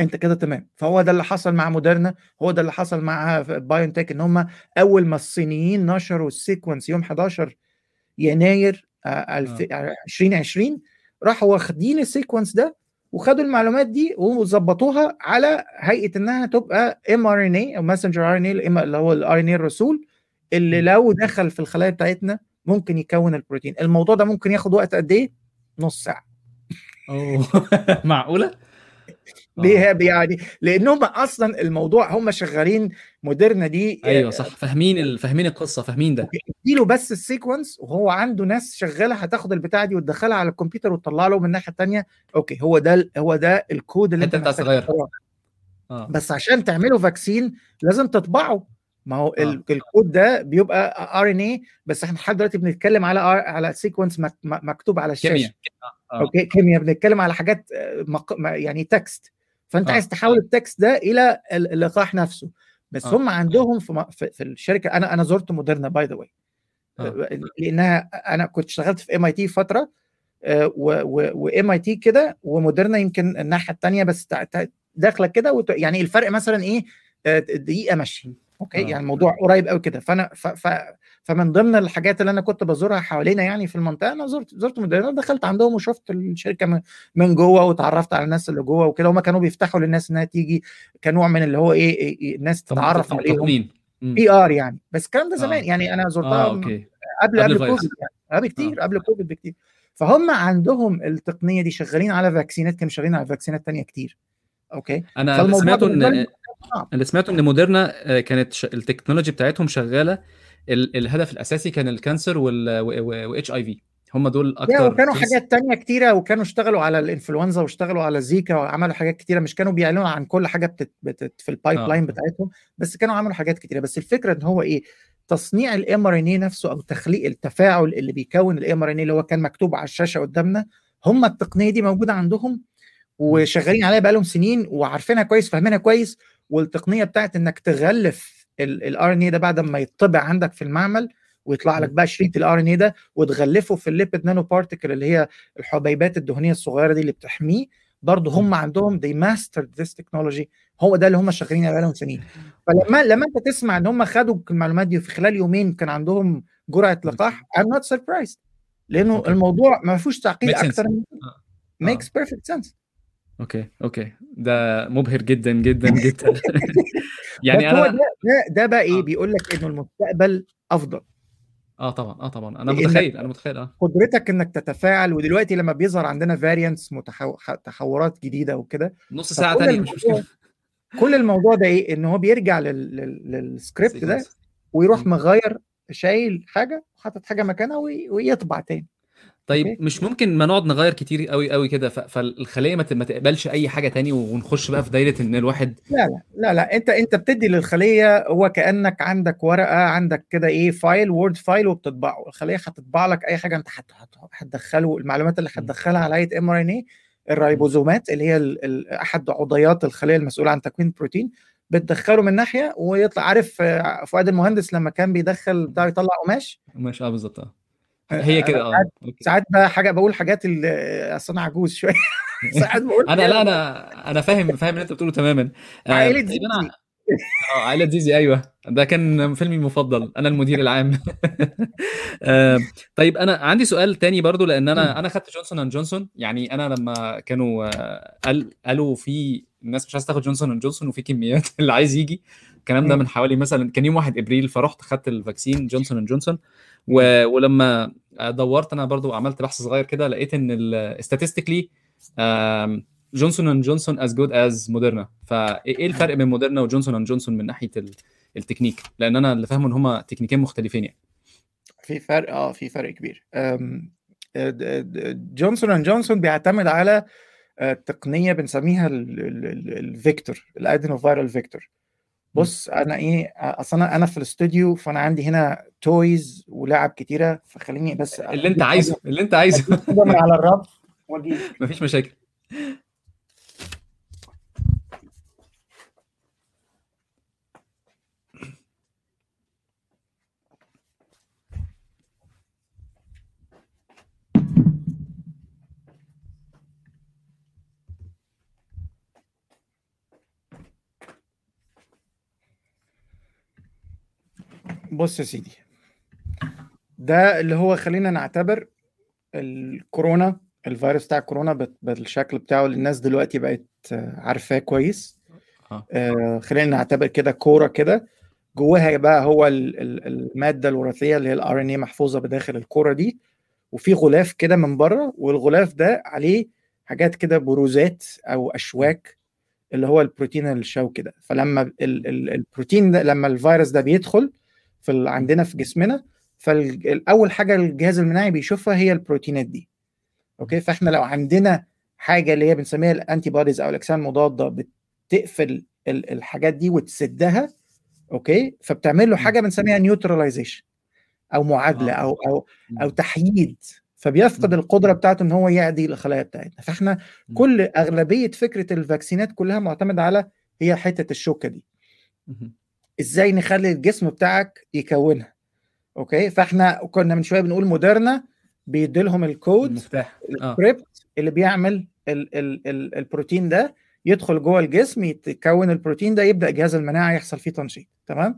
أنت كده تمام. فهو ده اللي حصل مع موديرنا هو ده اللي حصل مع بايون تك إن هم أول ما الصينيين نشروا ال sequence يوم 11 يناير 2020 آه. راحوا واخدين ال sequence ده وخدوا المعلومات دي وظبطوها على هيئة إنها تبقى ام ار ان اي أو ماسنجر ار ان اي اللي هو الار ان اي الرسول اللي لو دخل في الخلايا بتاعتنا ممكن يكون البروتين. الموضوع ده ممكن ياخد وقت قد إيه؟ نص ساعة. أوه. معقولة؟ ليه آه. يعني؟ لأنهم أصلا الموضوع هم شغالين موديرنا دي أيوه صح. فاهمين فاهمين القصة فاهمين ده. له بس ال sequence وهو عنده ناس شغالة هتاخد البتاعة دي وتدخلها على الكمبيوتر وتطلع له من الناحية الثانية okay هو ده هو ده الكود اللي أنت تغيره آه. بس عشان تعمله vaccine لازم تطبعه. ما هو آه. الكود ده بيبقى RNA بس إحنا لحد دلوقتي بنتكلم على على sequence مكتوب على الشاشة. كيمياء. آه. okay كيمياء. بنتكلم على حاجات مق... يعني text فأنت آه. عايز تحول ال text ده إلى اللقاح نفسه. بس آه. هم عندهم في, في الشركة أنا أنا زرت موديرنا by the way لأنها أنا كنت اشتغلت في MIT فترة و MIT كده وموديرنا يمكن الناحية الثانية بس داخلة كده يعني الفرق مثلا إيه؟ آه، دقيقة مشي okay؟ آه. يعني الموضوع قريب قوي كده. فأنا ف ف فمن ضمن الحاجات اللي أنا كنت بزورها حوالينا يعني في المنطقة أنا زرت زرت موديرنا دخلت عندهم وشفت الشركة من جوه وتعرفت على الناس اللي جوه وكده. هم كانوا بيفتحوا للناس إنها تيجي كنوع من اللي هو إيه, إيه, إيه الناس تتعرف عليهم. PR يعني. بس الكلام ده زمان آه. يعني أنا زرتها آه، okay. قبل قبل كوفيد يعني. قبل كتير آه. قبل كوفيد بكتير. فهم عندهم التقنية دي شغالين على vaccine ات كانوا شغالين على vaccine ات ثانية كتير. okay؟ أنا سمعته إن اللي سمعته إن موديرنا آه، كانت ش... ال technology بتاعتهم شغالة ال... الهدف الأساسي كان ال cancer و HIV هم دول أكتر وكانوا حاجات تانية كتيرة وكانوا اشتغلوا على الإنفلونزا واشتغلوا على زيكا وعملوا حاجات كتيرة. مش كانوا بيعلنوا عن كل حاجة بتت... بتت... في ال pipe آه. line بتاعتهم بس كانوا عملوا حاجات كتيرة. بس الفكرة إن هو إيه؟ تصنيع ال mRNA نفسه أو تخليق التفاعل اللي بيكون ال mRNA اللي هو كان مكتوب على الشاشة قدامنا هم التقنية دي موجودة عندهم وشغالين عليها بقالهم سنين وعارفينها كويس فاهمينها كويس والتقنية بتاعت إنك تغلف ال RNA ده بعد ما يطبع عندك في المعمل ويطلع لك بقى شريط ال RNA ده وتغلفه في ال lipid nanoparticle اللي هي الحبيبات الدهنية الصغيرة دي اللي بتحميه برضه هم عندهم they mastered this technology. هو ده اللي هم شغالين عليه بقالهم سنين. فلما لما انت تسمع ان هم خدوا المعلومات دي وفي خلال يومين كان عندهم جرعة لقاح I'm not surprised. لأنه الموضوع ما فيهوش تعقيد أكتر من makes perfect sense. okay okay. ده مبهر جدا جدا جدا. يعني أنا ده, ده بقى إيه؟ آه. بيقول لك إنه المستقبل أفضل. آه طبعا آه طبعا. أنا متخيل أنا متخيل آه. قدرتك إنك تتفاعل ودلوقتي لما بيظهر عندنا variants متحو... تحورات جديدة وكده نص ساعة ثانية مش مشكلة. كل الموضوع ده إيه؟ إن هو بيرجع لل... لل... للسكريبت ده ويروح مغير شايل حاجة وحاطط حاجة مكانها وي... ويطبع تاني. طيب okay. مش ممكن ما نقعد نغير كتير قوي قوي كده فالخلية ما تقبلش أي حاجة تاني ونخش بقى في دايرة إن الواحد لا لا لا لا أنت أنت بتدي للخلية هو كأنك عندك ورقة عندك كده إيه file Word file وبتطبعه. الخلية هتطبع لك أي حاجة أنت هتدخله المعلومات اللي هتدخلها على هيئه mRNA الرايبوزومات اللي هي أحد عضيات الخلية المسؤولة عن تكوين البروتين بتدخله من ناحية ويطلع عارف آه، فؤاد المهندس لما كان بيدخل بتاع يطلع قماش؟ قماش آه بالظبط آه. هي كده آه ساعات بقى حاجة بقول حاجات اللي أصل أنا عجوز شوية. ساعات بقول أنا لا أنا أنا فاهم فاهم اللي أنت بتقوله تماما. عائلة آه، زيزي. آه عائلة زيزي أيوه. ده كان فيلمي المفضل أنا المدير العام. آه، طيب أنا عندي سؤال تاني برضو لأن أنا أنا خدت جونسون أند جونسون. يعني أنا لما كانوا آه، قال قالوا في الناس مش عايزة تاخد جونسون أند جونسون وفي كميات اللي عايز يجي. الكلام ده. من حوالي مثلا كان يوم 1 إبريل فرحت خدت ال vaccine جونسون اند جونسون و... ولما دورت أنا برضو عملت بحث صغير كده لقيت إن statistically جونسون اند جونسون is good as موديرنا فايه الفرق بين موديرنا وجونسون اند جونسون من ناحية ال- التكنيك؟ لأن أنا اللي فاهمه إن هما techniqueين مختلفين يعني. في فرق آه في فرق كبير. جونسون اند جونسون بيعتمد على آه، تقنية بنسميها ال vector ال adenoviral vector بص أنا إيه أصل أنا أنا في الاستوديو فأنا عندي هنا تويز ولعب كتيرة فخليني بس اللي أنت عايزه اللي أنت عايزه. من على الرف وأجيب. مفيش مشاكل. بص يا سيدي ده اللي هو خلينا نعتبر الكورونا الفيروس بتاع الكورونا بالشكل بتاعه اللي الناس دلوقتي بقت آه، عارفاه كويس. آه. آه، خلينا نعتبر كده كورة كده. جواها بقى هو ال- ال- المادة الوراثية اللي هي ال RNA محفوظة بداخل الكورة دي. وفي غلاف كده من بره والغلاف ده عليه حاجات كده بروزات أو أشواك اللي هو البروتين الشوكي ده. فلما ال- ال- البروتين ده لما الفيروس ده بيدخل في ال- عندنا في جسمنا فالاول حاجة الجهاز المناعي بيشوفها هي البروتينات دي. okay؟ فإحنا لو عندنا حاجة اللي هي بنسميها ال antibodies أو الاجسام المضادة بتقفل ال- الحاجات دي وتسدها okay؟ فبتعمل له حاجة بنسميها neutralization أو معادلة آه. أو أو أو تحييد. فبيفقد. القدرة بتاعته إن هو يعدي الخلايا بتاعتنا. فإحنا. كل أغلبية فكرة ال vaccineات كلها معتمدة على هي حتة الشوكة دي. إزاي نخلي الجسم بتاعك يكونها okay؟ فإحنا كنا من شوية بنقول موديرنا بيدي لهم الكود المفتاح. آه. السكريبت اللي بيعمل ال ال ال البروتين ده يدخل جوه الجسم يتكون البروتين ده يبدأ جهاز المناعة يحصل فيه تنشيط تمام.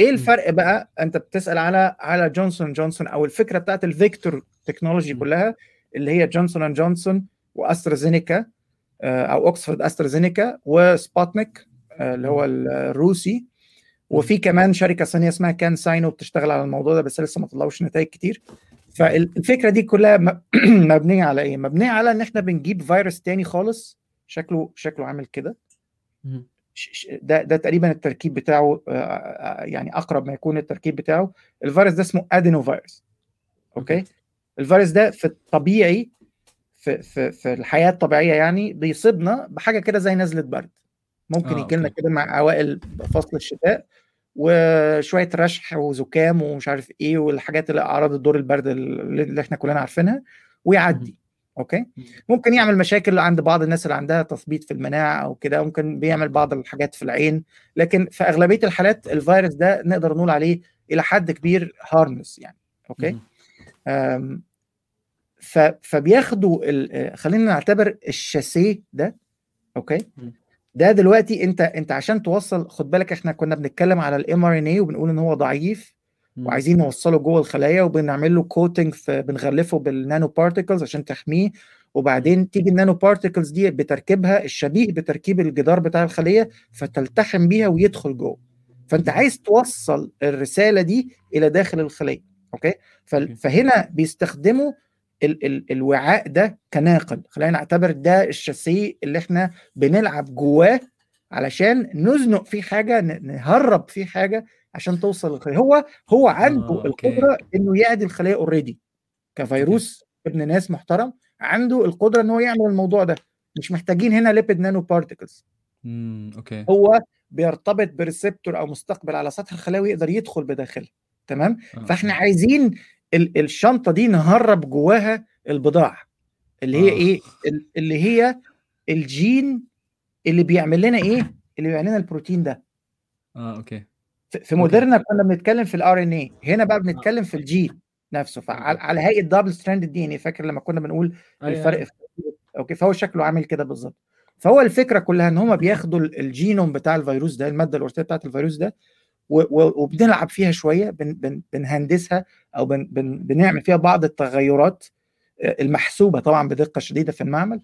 إيه. الفرق بقى؟ أنت بتسأل على على جونسون جونسون أو الفكرة بتاعت ال vector technology. كلها اللي هي جونسون أند جونسون وأسترازينيكا آه، أو اوكسفورد أسترازينيكا وسبوتنيك آه، اللي هو الروسي. وفي كمان شركة صينية اسمها كان Sino بتشتغل على الموضوع ده بس لسه ما طلعوش نتائج كتير. فالفكرة دي كلها مبنية على إيه؟ مبنية على إن إحنا بنجيب فيروس تاني خالص. شكله شكله عامل كده. ده ده تقريبا التركيب بتاعه آه، آه، يعني أقرب ما يكون التركيب بتاعه. الفيروس ده اسمه adenovirus okay. الفيروس ده في الطبيعي في في في الحياة الطبيعية يعني بيصيبنا بحاجة كده زي نزلة برد. ممكن آه، يجي لنا. كده مع أوائل فصل الشتاء. وشوية رشح وزكام ومش عارف إيه والحاجات اللي أعراض الدور البرد اللي إحنا كلنا عارفينها ويعدي okay؟ مم. ممكن يعمل مشاكل عند بعض الناس اللي عندها تثبيط في المناعة أو كده ممكن بيعمل بعض الحاجات في العين لكن في أغلبية الحالات الفيروس ده نقدر نقول عليه إلى حد كبير harmless يعني okay؟ فبياخدوا ال- خلينا نعتبر الشاسيه ده okay. ده دلوقتي انت انت عشان توصل خد بالك إحنا كنا بنتكلم على ال mRNA وبنقول إن هو ضعيف. وعايزين نوصله جوه الخلايا وبنعمل له coating بنغلفه بال nanoparticles عشان تحميه. وبعدين تيجي ال nanoparticles دي بتركيبها الشبيه بتركيب الجدار بتاع الخلية فتلتحم بيها ويدخل جوه. فأنت عايز توصل الرسالة دي إلى داخل الخلية okay. فهنا بيستخدموا ال ال الوعاء ده كناقل. خلينا نعتبر ده الشاسيه اللي إحنا بنلعب جواه علشان نزنق فيه حاجة نهرب فيه حاجة عشان توصل للخلية. هو هو عنده آه،. القدرة إنه يعدي الخلية already كفيروس ابن ناس محترم. عنده القدرة ان هو يعمل الموضوع ده. مش محتاجين هنا lipid nanoparticles مم. okay. هو بيرتبط ب receptor أو مستقبل على سطح الخلايا ويقدر يدخل بداخلها تمام؟ آه، فإحنا. عايزين الشنطة دي نهرب جواها البضاعة اللي هي آه. إيه؟ ال- اللي هي الجين اللي بيعمل لنا إيه؟ اللي بيعمل لنا البروتين ده. آه okay. في موديرنا كنا بنتكلم في ال RNA هنا بقى بنتكلم في الجين نفسه فعلى على هيئة double strand DNA فاكر لما كنا بنقول أيوة، الفرق أيوة. في okay فهو شكله عامل كده بالظبط. فهو الفكرة كلها إن هم بياخدوا الجينوم بتاع الفيروس ده المادة الوراثية بتاعت الفيروس ده وبنلعب فيها شوية بن بن بنهندسها أو بن بن بنعمل فيها بعض التغيرات المحسوبة طبعا بدقة شديدة في المعمل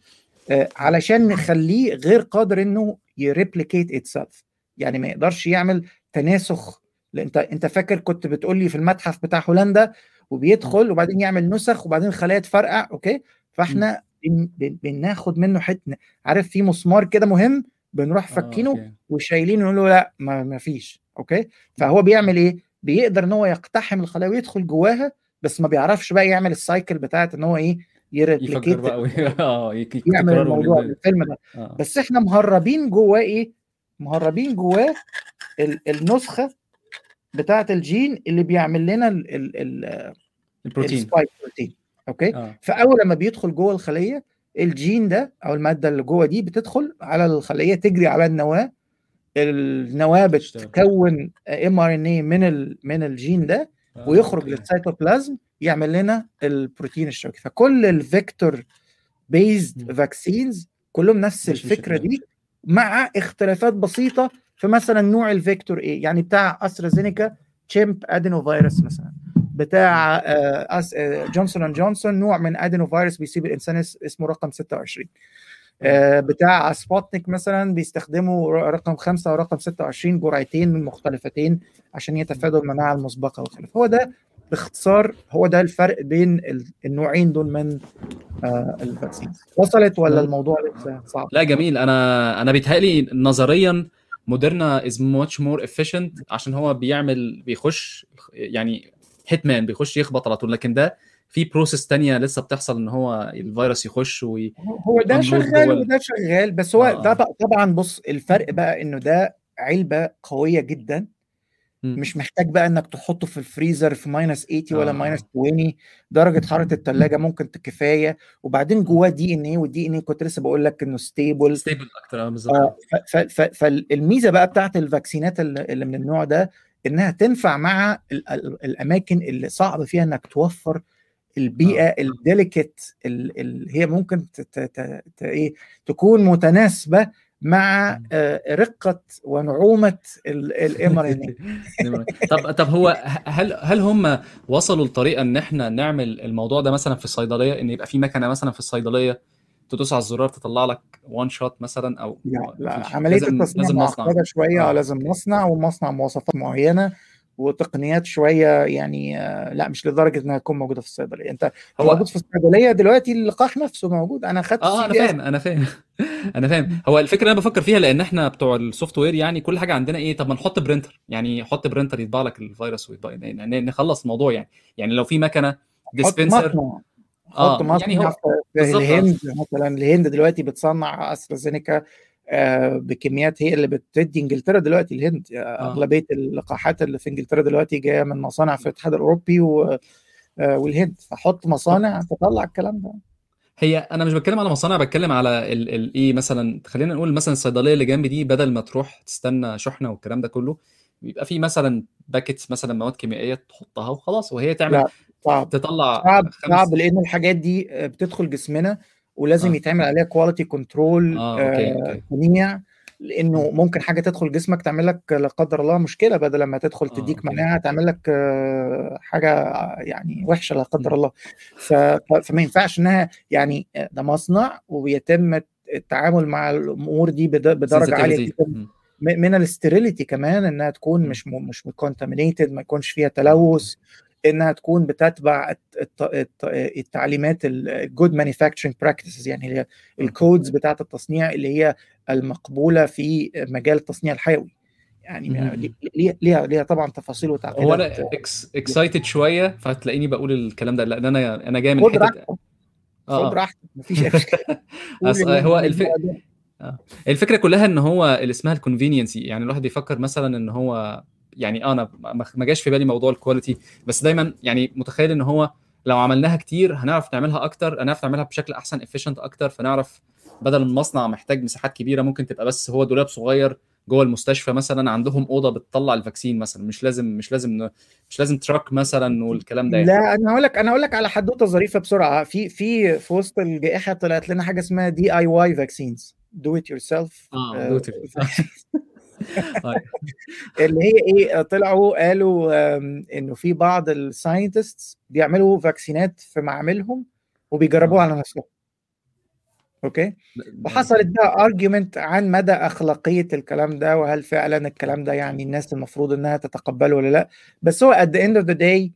علشان نخليه غير قادر إنه ي replicate itself يعني ما يقدرش يعمل تناسخ. أنت أنت فاكر كنت بتقول لي في المتحف بتاع هولندا وبيدخل وبعدين يعمل نسخ وبعدين الخلايا تفرقع okay؟ فإحنا بناخد منه حتة عارف في مسمار كده مم؟ بنروح فكينه آه، وشايلينه نقول له لا ما, فيش okay؟ فهو بيعمل إيه؟ بيقدر إن هو يقتحم الخلايا ويدخل جواها بس ما بيعرفش بقى يعمل ال cycle بتاعت إن هو إيه؟ ي replicate آه يعمل الموضوع الفيلم ده. آه. بس إحنا مهربين جواه إيه؟ مهربين جواه النسخة بتاعه الجين اللي بيعمل لنا ال ال ال البروتين. البروتين okay؟ آه. فأول لما بيدخل جوه الخلية الجين ده أو المادة اللي جوه دي بتدخل على الخليه تجري على النواة. النواة بتكون mRNA من ال من الجين ده آه. ويخرج للسيتوبلازم يعمل لنا البروتين الشوكي. فكل ال vector based vaccines كلهم نفس الفكرة دي مع اختلافات بسيطة في مثلا نوع ال vector إيه يعني بتاع أسترازينيكا chimp adenovirus مثلا. بتاع Johnson and Johnson نوع من adenovirus بيصيب الانسان اسمه رقم 26 آه، بتاع سبوتنيك مثلا بيستخدموا رقم خمسة ورقم 26 جرعتين مختلفتين عشان يتفادوا المناعة المسبقة وخلافه هو ده باختصار هو ده الفرق بين النوعين دول من آه، ال vaccine. وصلت ولا الموضوع لسه صعب؟ لا جميل. أنا أنا بيتهيألي نظريا موديرنا is much more efficient عشان هو بيعمل بيخش يعني hitman بيخش يخبط على طول لكن ده في process تانية لسه بتحصل إن هو الفيروس يخش وي... هو ده شغال وده شغال بس هو آه. ده طبعا بص الفرق بقى إنه ده علبته قوية جدا. مش محتاج بقى إنك تحطه في الفريزر في minus 80 ولا minus 20 درجة حرارة الثلاجه ممكن كفايه وبعدين جواه DNA وال DNA كنت لسه بقول لك إنه stable stable أكتر آه بالظبط. فالميزة بقى بتاعت الفاكسينات اللي من النوع ده إنها تنفع مع الأماكن اللي صعب فيها إنك توفر البيئة آه. ال delicate اللي هي ممكن إيه تكون متناسبة مع آه، رقة ونعومة ال mR طب طب هو هل هل هم وصلوا لطريقة إن إحنا نعمل الموضوع ده مثلا في الصيدلية إن يبقى في مكنة مثلا في الصيدلية؟ تدوس على الزرار تطلع لك one shot مثلا أو لا, لا عملية التصنيع معقدة شوية آه. لازم مصنع ومصنع مواصفات معينة وتقنيات شوية يعني آه، لا مش لدرجة إنها تكون موجودة في الصيدلية. أنت هو موجود في الصيدلية دلوقتي اللقاح نفسه موجود. أنا خدت آه أنا فاهم أنا فاهم. أنا فاهم. هو الفكرة اللي أنا بفكر فيها لأن إحنا بتوع ال software يعني كل حاجة عندنا إيه طب ما نحط printer. يعني حط printer يطبع لك الفيروس ويطبع يعني نخلص الموضوع يعني. يعني لو في مكنة ديسبنسر آه يعني هو في الهند مثلا الهند دلوقتي بتصنع استرازينيكا آه، بكميات هي اللي بتدي إنجلترا دلوقتي الهند آه. أغلبية اللقاحات اللي في إنجلترا دلوقتي جاية من مصانع في الاتحاد الأوروبي و... آه، والهند فحط مصانع تطلع الكلام ده هي أنا مش بتكلم على مصانع بتكلم على الايه مثلا خلينا نقول مثلا الصيدلية اللي جنبي دي بدل ما تروح تستنى شحنة والكلام ده كله بيبقى في مثلا packets مثلا مواد كيميائية تحطها وخلاص وهي تعمل لا. صعب. تطلع صعب صعب لأن الحاجات دي بتدخل جسمنا ولازم آه. يتعمل عليها quality control آه تنيع لأنه ممكن حاجة تدخل جسمك تعمل لك لا قدر الله مشكلة بدل ما تدخل آه تديك. مناعة تعمل لك حاجة يعني وحشة لا قدر الله. فما ينفعش إنها يعني ده مصنع وبيتم التعامل مع الأمور دي بدرجة عالية جدا. من ال sterility كمان إنها تكون مش مش contaminated ما يكونش فيها تلوث. إنها تكون بتتبع التعليمات ال good manufacturing practices يعني هي ال codes بتاعة التصنيع اللي هي المقبولة في مجال التصنيع الحيوي. يعني ليها ليها طبعا تفاصيل وتعقيدات. هو أنا excited شوية فتلاقيني بقول الكلام ده لأن أنا أنا جاي من حتة آه. خد راحتك مفيش مشكلة. هو الفكرة آه. الفكرة كلها إن هو اللي اسمها ال conveniency يعني الواحد بيفكر مثلا إن هو يعني آه، أنا ما جاش في بالي موضوع ال quality بس دايما يعني متخيل إن هو لو عملناها كتير هنعرف نعملها أكتر هنعرف نعملها بشكل أحسن efficient أكتر فنعرف بدل المصنع محتاج مساحات كبيرة ممكن تبقى بس هو دولاب صغير جوه المستشفى مثلا عندهم أوضة بتطلع ال vaccine مثلا مش لازم مش لازم مش لازم truck مثلا والكلام ده يعني. لا أنا هقول لك أنا هقول لك على حدوتة ظريفة بسرعة. في في في وسط الجائحة طلعت لنا حاجة اسمها DIY vaccines do it yourself آه اللي هي إيه طلعوا قالوا إنه في بعض ال scientists بيعملوا فاكسينات في معاملهم وبيجربوها على نفسهم. okay؟ وحصلت بقى argument عن مدى أخلاقية الكلام ده وهل فعلا الكلام ده يعني الناس المفروض إنها تتقبله ولا لأ. بس هو end of the day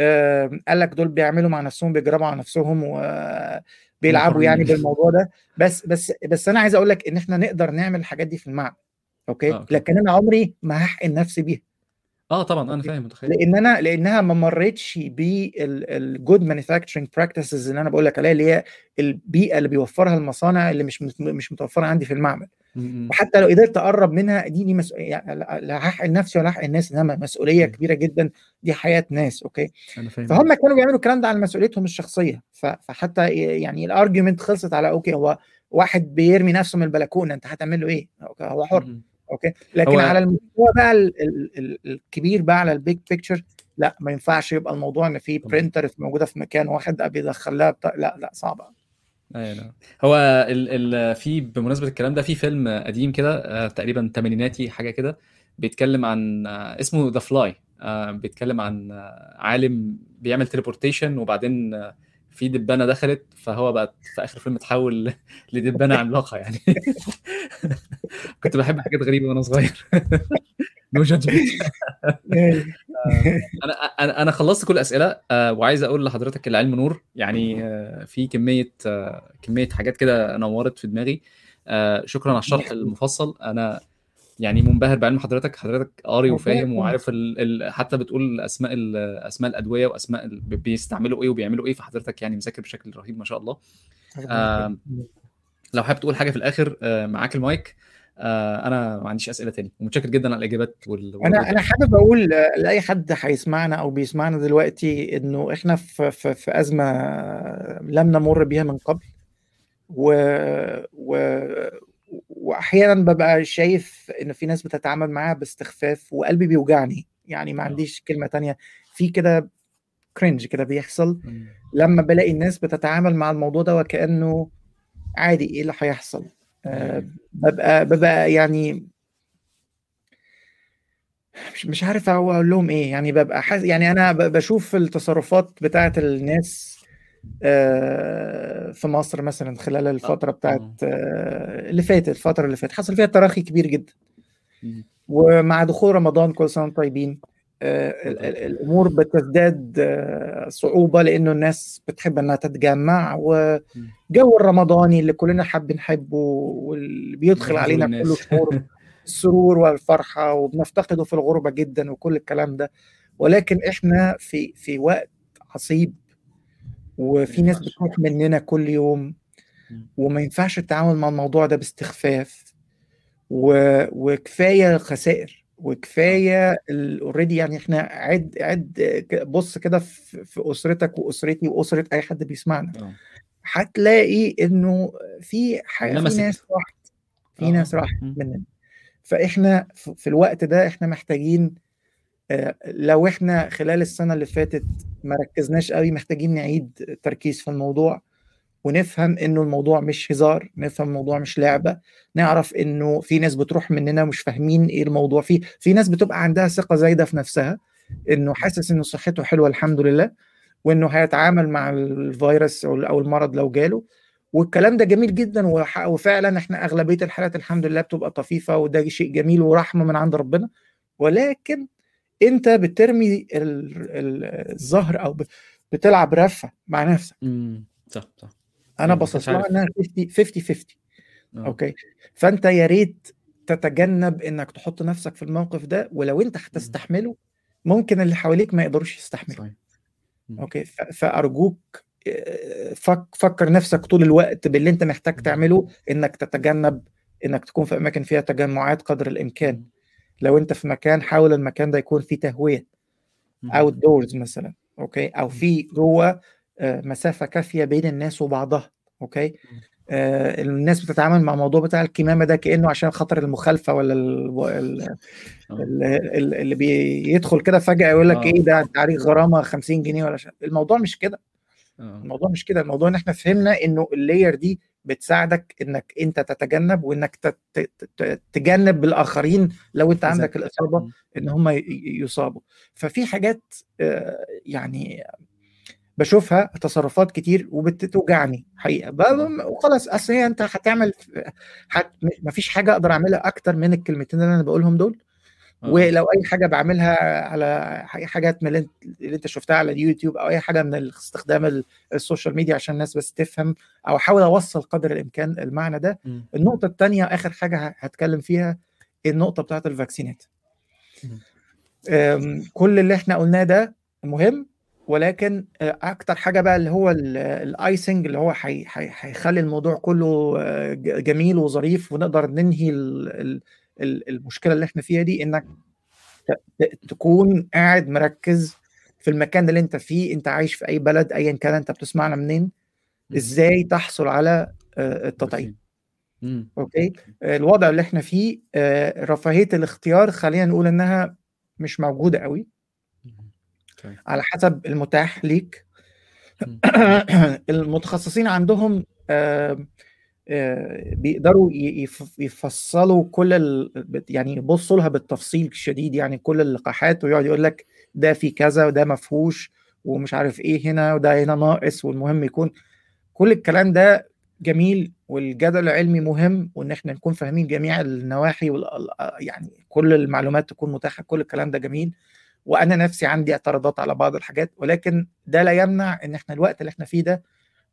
آم، قال لك دول بيعملوا مع نفسهم بيجربوا على نفسهم وبيلعبوا يعني حرين. بالموضوع ده. بس بس بس أنا عايز أقول لك إن إحنا نقدر نعمل الحاجات دي في المعمل. okay آه، okay. لكن أنا عمري ما هحقن نفسي بيها آه طبعا أنا فاهم متخيل لأن أنا لأنها ما مرتش بال good manufacturing practices اللي أنا بقول لك عليها اللي هي البيئة اللي بيوفرها المصانع اللي مش مش متوفرة عندي في المعمل. وحتى لو قدرت أقرب منها دي دي مسؤ... يعني لا هحقن نفسي ولا هحقن الناس انما مسؤولية. كبيرة جدا دي حياة ناس okay أنا فاهم فهم كانوا بيعملوا الكلام ده على مسؤوليتهم الشخصية ف... فحتى يعني ال argument خلصت على okay هو واحد بيرمي نفسه من البلكونة أنت هتعمل له إيه؟ okay، هو حر م- م. okay لكن هو- على المستوى بقى ال ال ال الكبير بقى على ال big picture لا ما ينفعش يبقى الموضوع إن في طبعا. printer موجودة في مكان واحد بيدخل لها بتا... لا لا صعبة أيوه لا. هو ال ال في بمناسبة الكلام ده في فيلم قديم كده آه، تقريبا تمانيناتي حاجة كده بيتكلم عن آه، اسمه The Fly بيتكلم عن آه، عالم بيعمل teleportation وبعدين آه، في دبانة دخلت فهو بقى في آخر الفيلم اتحول لدبانة عملاقة يعني. كنت بحب حاجات غريبة وأنا صغير. no judgment أنا أنا أنا خلصت كل الأسئلة آه، وعايز أقول لحضرتك العلم نور يعني آه، في كمية آه، كمية حاجات كده نورت في دماغي. آه، شكرا على الشرح المفصل. أنا يعني منبهر بعلم حضرتك حضرتك قاري وفاهم وعارف ال... ال... حتى بتقول أسماء ال... أسماء الأدوية وأسماء ال... بيستعملوا إيه وبيعملوا إيه فحضرتك يعني مذاكر بشكل رهيب ما شاء الله. آه، لو حابب تقول حاجة في الآخر آه، معاك المايك. آه، أنا ما عنديش أسئلة تاني. ومتشكر جدا على الإجابات وال... أنا أنا حابب أقول لأي حد هيسمعنا أو بيسمعنا دلوقتي إنه إحنا في في, في أزمة لم نمر بيها من قبل. و, و وأحيانا ببقى شايف إن في ناس بتتعامل معاها باستخفاف وقلبي بيوجعني. يعني ما عنديش كلمة تانية. في كده كرنج كده بيحصل لما بلاقي الناس بتتعامل مع الموضوع ده وكأنه عادي إيه اللي هيحصل؟ أه ببقى ببقى يعني مش مش عارف أقول لهم إيه. يعني ببقى حاس يعني أنا بشوف التصرفات بتاعة الناس في مصر مثلا خلال الفترة بتاعت أه. اللي فاتت الفترة اللي فاتت حصل فيها تراخي كبير جدا. ومع دخول رمضان كل سنة طيبين الأمور بتزداد صعوبة لأنه الناس بتحب إنها تتجمع وجو الرمضاني اللي كلنا حابين نحبه واللي بيدخل علينا كله شعور السرور والفرحة وبنفتقده في الغربة جدا وكل الكلام ده. ولكن إحنا في في وقت عصيب. وفي ناس بتروح مننا كل يوم. وما ينفعش التعامل مع الموضوع ده باستخفاف. و... وكفاية خسائر. وكفاية اوريدي يعني إحنا عد عد بص كده في, في أسرتك وأسرتي وأسرة أي حد بيسمعنا. هتلاقي إنه في حاجة في ناس راحت. في ناس راحت مننا. فإحنا في الوقت ده إحنا محتاجين لو إحنا خلال السنة اللي فاتت ما ركزناش قوي محتاجين نعيد تركيز في الموضوع ونفهم إنه الموضوع مش هزار نفهم الموضوع مش لعبة نعرف إنه في ناس بتروح مننا مش فاهمين إيه الموضوع فيه. في ناس بتبقى عندها ثقة زايدة في نفسها إنه حاسس إنه صحته حلوة الحمد لله وإنه هيتعامل مع الفيروس أو المرض لو جاله. والكلام ده جميل جدا وفعلا إحنا أغلبية الحالات الحمد لله بتبقى طفيفة وده شيء جميل ورحمة من عند ربنا. ولكن انت بترمي الزهر أو بتلعب رفة مع نفسك. صح صح. أنا باصص لها انها 50 50 50 okay. فانت يا ريت تتجنب انك تحط نفسك في الموقف ده ولو انت هتستحمله ممكن اللي حواليك ما يقدروش يستحملوا صحيح. okay. فأرجوك فك فكر نفسك طول الوقت باللي انت محتاج تعمله انك تتجنب انك تكون في اماكن فيها تجمعات قدر الامكان. لو انت في مكان حاول المكان ده يكون فيه تهوية. outdoors مثلا okay؟ أو في جوه مسافة كافية بين الناس وبعضها okay؟ آه الناس بتتعامل مع الموضوع بتاع الكمامة ده كأنه عشان خاطر المخالفة ولا ال ال اللي بيدخل كده فجأة يقول لك إيه ده؟ عليك غرامة 50 جنيه ولا شيء الموضوع مش كده. الموضوع مش كده. الموضوع إن إحنا فهمنا إنه ال layer دي بتساعدك إنك أنت تتجنب وإنك تجنب الآخرين لو أنت عندك الإصابة إن هم يصابوا. ففي حاجات يعني بشوفها تصرفات كتير وبتوجعني حقيقة. وخلاص أصل هي أنت هتعمل. مفيش حاجة أقدر أعملها أكتر من الكلمتين اللي أنا بقولهم دول. ولو أي حاجة بعملها على حاجات من اللي انت شفتها على اليوتيوب أو أي حاجة من استخدام ال social media عشان الناس بس تفهم أو أحاول أوصل قدر الإمكان المعنى ده. م. النقطة الثانية آخر حاجة هتكلم فيها النقطة بتاعت الvaccينات. كل اللي إحنا قلناه ده مهم ولكن أكتر حاجة بقى اللي هو ال icing اللي هو هيخلي الموضوع كله جميل وظريف ونقدر ننهي المشكلة اللي إحنا فيها دي إنك تكون قاعد مركز في المكان اللي انت فيه انت عايش في أي بلد ايا كان انت بتسمعنا منين إزاي تحصل على التطعيم. أوكي؟ الوضع اللي إحنا فيه رفاهية الاختيار خلينا نقول إنها مش موجودة قوي. على حسب المتاح ليك. المتخصصين عندهم بيقدروا يفصلوا كل ال... يعني يبصوا لها بالتفصيل الشديد يعني كل اللقاحات ويقعد يقول لك ده في كذا وده ما فيهوش ومش عارف إيه هنا وده هنا ناقص والمهم يكون كل الكلام ده جميل والجدل العلمي مهم وإن إحنا نكون فاهمين جميع النواحي وال... يعني كل المعلومات تكون متاحة كل الكلام ده جميل وأنا نفسي عندي اعتراضات على بعض الحاجات ولكن ده لا يمنع إن إحنا الوقت اللي إحنا فيه ده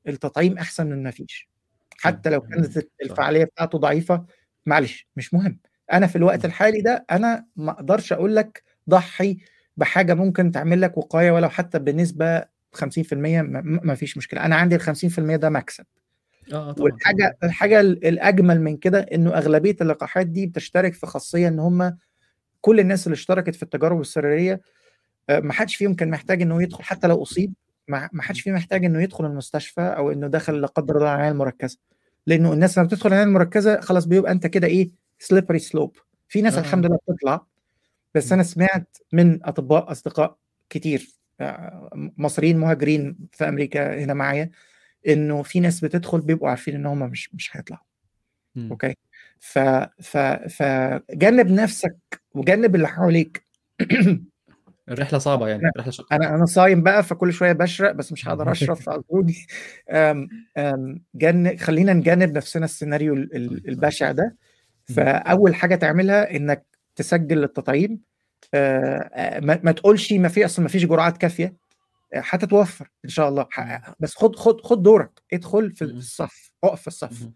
التطعيم أحسن من ما فيش. حتى لو كانت الفعالية بتاعته ضعيفة معلش مش مهم. أنا في الوقت الحالي ده أنا ما أقدرش أقول لك ضحي بحاجة ممكن تعمل لك وقاية ولو حتى بنسبة 50% ما فيش مشكلة. أنا عندي ال 50% ده مكسب. آه طبعا والحاجة الحاجة الأجمل من كده إنه أغلبية اللقاحات دي بتشترك في خاصية إن هم كل الناس اللي اشتركت في التجارب السريرية ما حدش فيهم كان محتاج إنه يدخل حتى لو أصيب ما حدش فيهم محتاج إنه يدخل المستشفى أو إنه دخل لا قدر الله العنايه المركزة. لأنه الناس لما بتدخل العنايه المركزه خلاص بيبقى انت كده إيه slippery slope في ناس آه. الحمد لله بتطلع بس أنا سمعت من أطباء أصدقاء كتير مصريين مهاجرين في أمريكا هنا معايا إنه في ناس بتدخل بيبقوا عارفين إن هم مش مش هيطلعوا. okay؟ ف ف فجنب نفسك وجنب اللي حواليك. الرحلة صعبة يعني رحلة شقة. أنا أنا صايم بقى فكل شوية بشرق بس مش هقدر أشرب فاعذروني جن خلينا نجنب نفسنا السيناريو البشع ده. فأول حاجة تعملها إنك تسجل التطعيم. ما, ما تقولش ما في أصلا ما فيش جرعات كافية. هتتوفر إن شاء الله. بس خد خد خد دورك. ادخل في الصف اقف في الصف.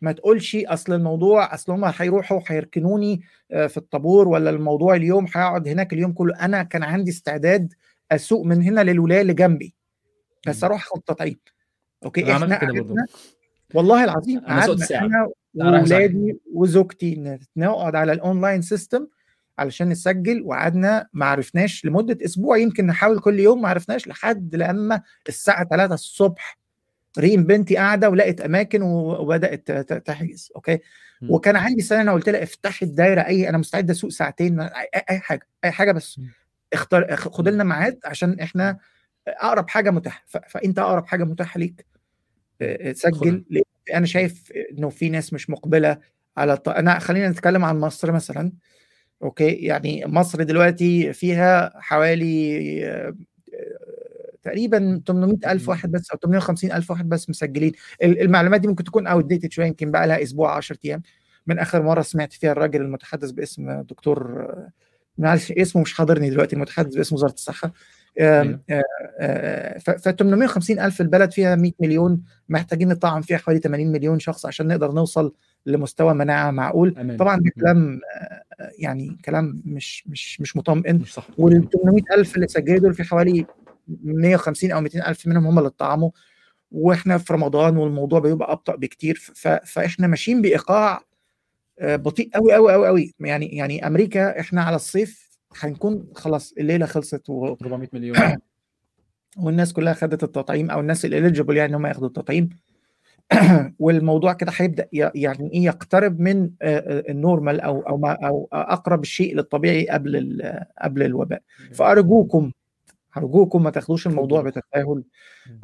ما تقولش أصل الموضوع أصل هم هيروحوا هيركنوني في الطابور ولا الموضوع اليوم هيقعد هناك اليوم كله. أنا كان عندي استعداد أسوق من هنا للولاية اللي جنبي. بس أروح اخد تطعيم okay؟ إحنا قعدنا والله العظيم قعدنا أنا واولادي وزوجتي نقعد على ال online system علشان نسجل وقعدنا ما عرفناش لمدة أسبوع يمكن نحاول كل يوم ما عرفناش لحد لما الساعة 3 الصبح ريم بنتي قاعدة ولقت أماكن وبدأت تحجز okay؟ م. وكان عندي سنة أنا قلت لها افتحي الدايرة أي أنا مستعد أسوق ساعتين أي حاجة أي حاجة بس. اختار خد لنا ميعاد عشان إحنا أقرب حاجة متاحة. فأنت أقرب حاجة متاحة ليك. سجل أنا شايف إنه في ناس مش مقبلة على الط... أنا خلينا نتكلم عن مصر مثلا okay؟ يعني مصر دلوقتي فيها حوالي تقريبا 800 ألف واحد بس أو 850 ألف واحد بس مسجلين. المعلومات دي ممكن تكون أوت ديتد شوية يمكن بقى لها أسبوع 10 أيام. من آخر مرة سمعت فيها الراجل المتحدث باسم دكتور معلش اسمه مش حاضرني دلوقتي المتحدث باسم وزارة الصحة. ف 850 ألف البلد فيها 100 مليون محتاجين نطعم فيها حوالي 80 مليون شخص عشان نقدر نوصل لمستوى مناعة معقول. أمان. طبعا ده كلام يعني كلام مش مش مش مطمئن. وال 800 ألف اللي سجلوا دول في حوالي 150 أو 200 ألف منهم هم اللي اتطعموا وإحنا في رمضان والموضوع بيبقى أبطأ بكتير. فإحنا ماشيين بإيقاع بطيء قوي قوي قوي قوي يعني يعني أمريكا إحنا على الصيف هنكون خلاص الليلة خلصت و 400 مليون. والناس كلها خدت التطعيم أو الناس الاليجبل يعني هم ياخدوا التطعيم. والموضوع كده هيبدأ يعني إيه يقترب من النورمال أو أو ما أو أقرب الشيء للطبيعي قبل قبل الوباء. فأرجوكم أرجوكم ما تاخدوش الموضوع فضول. بتساهل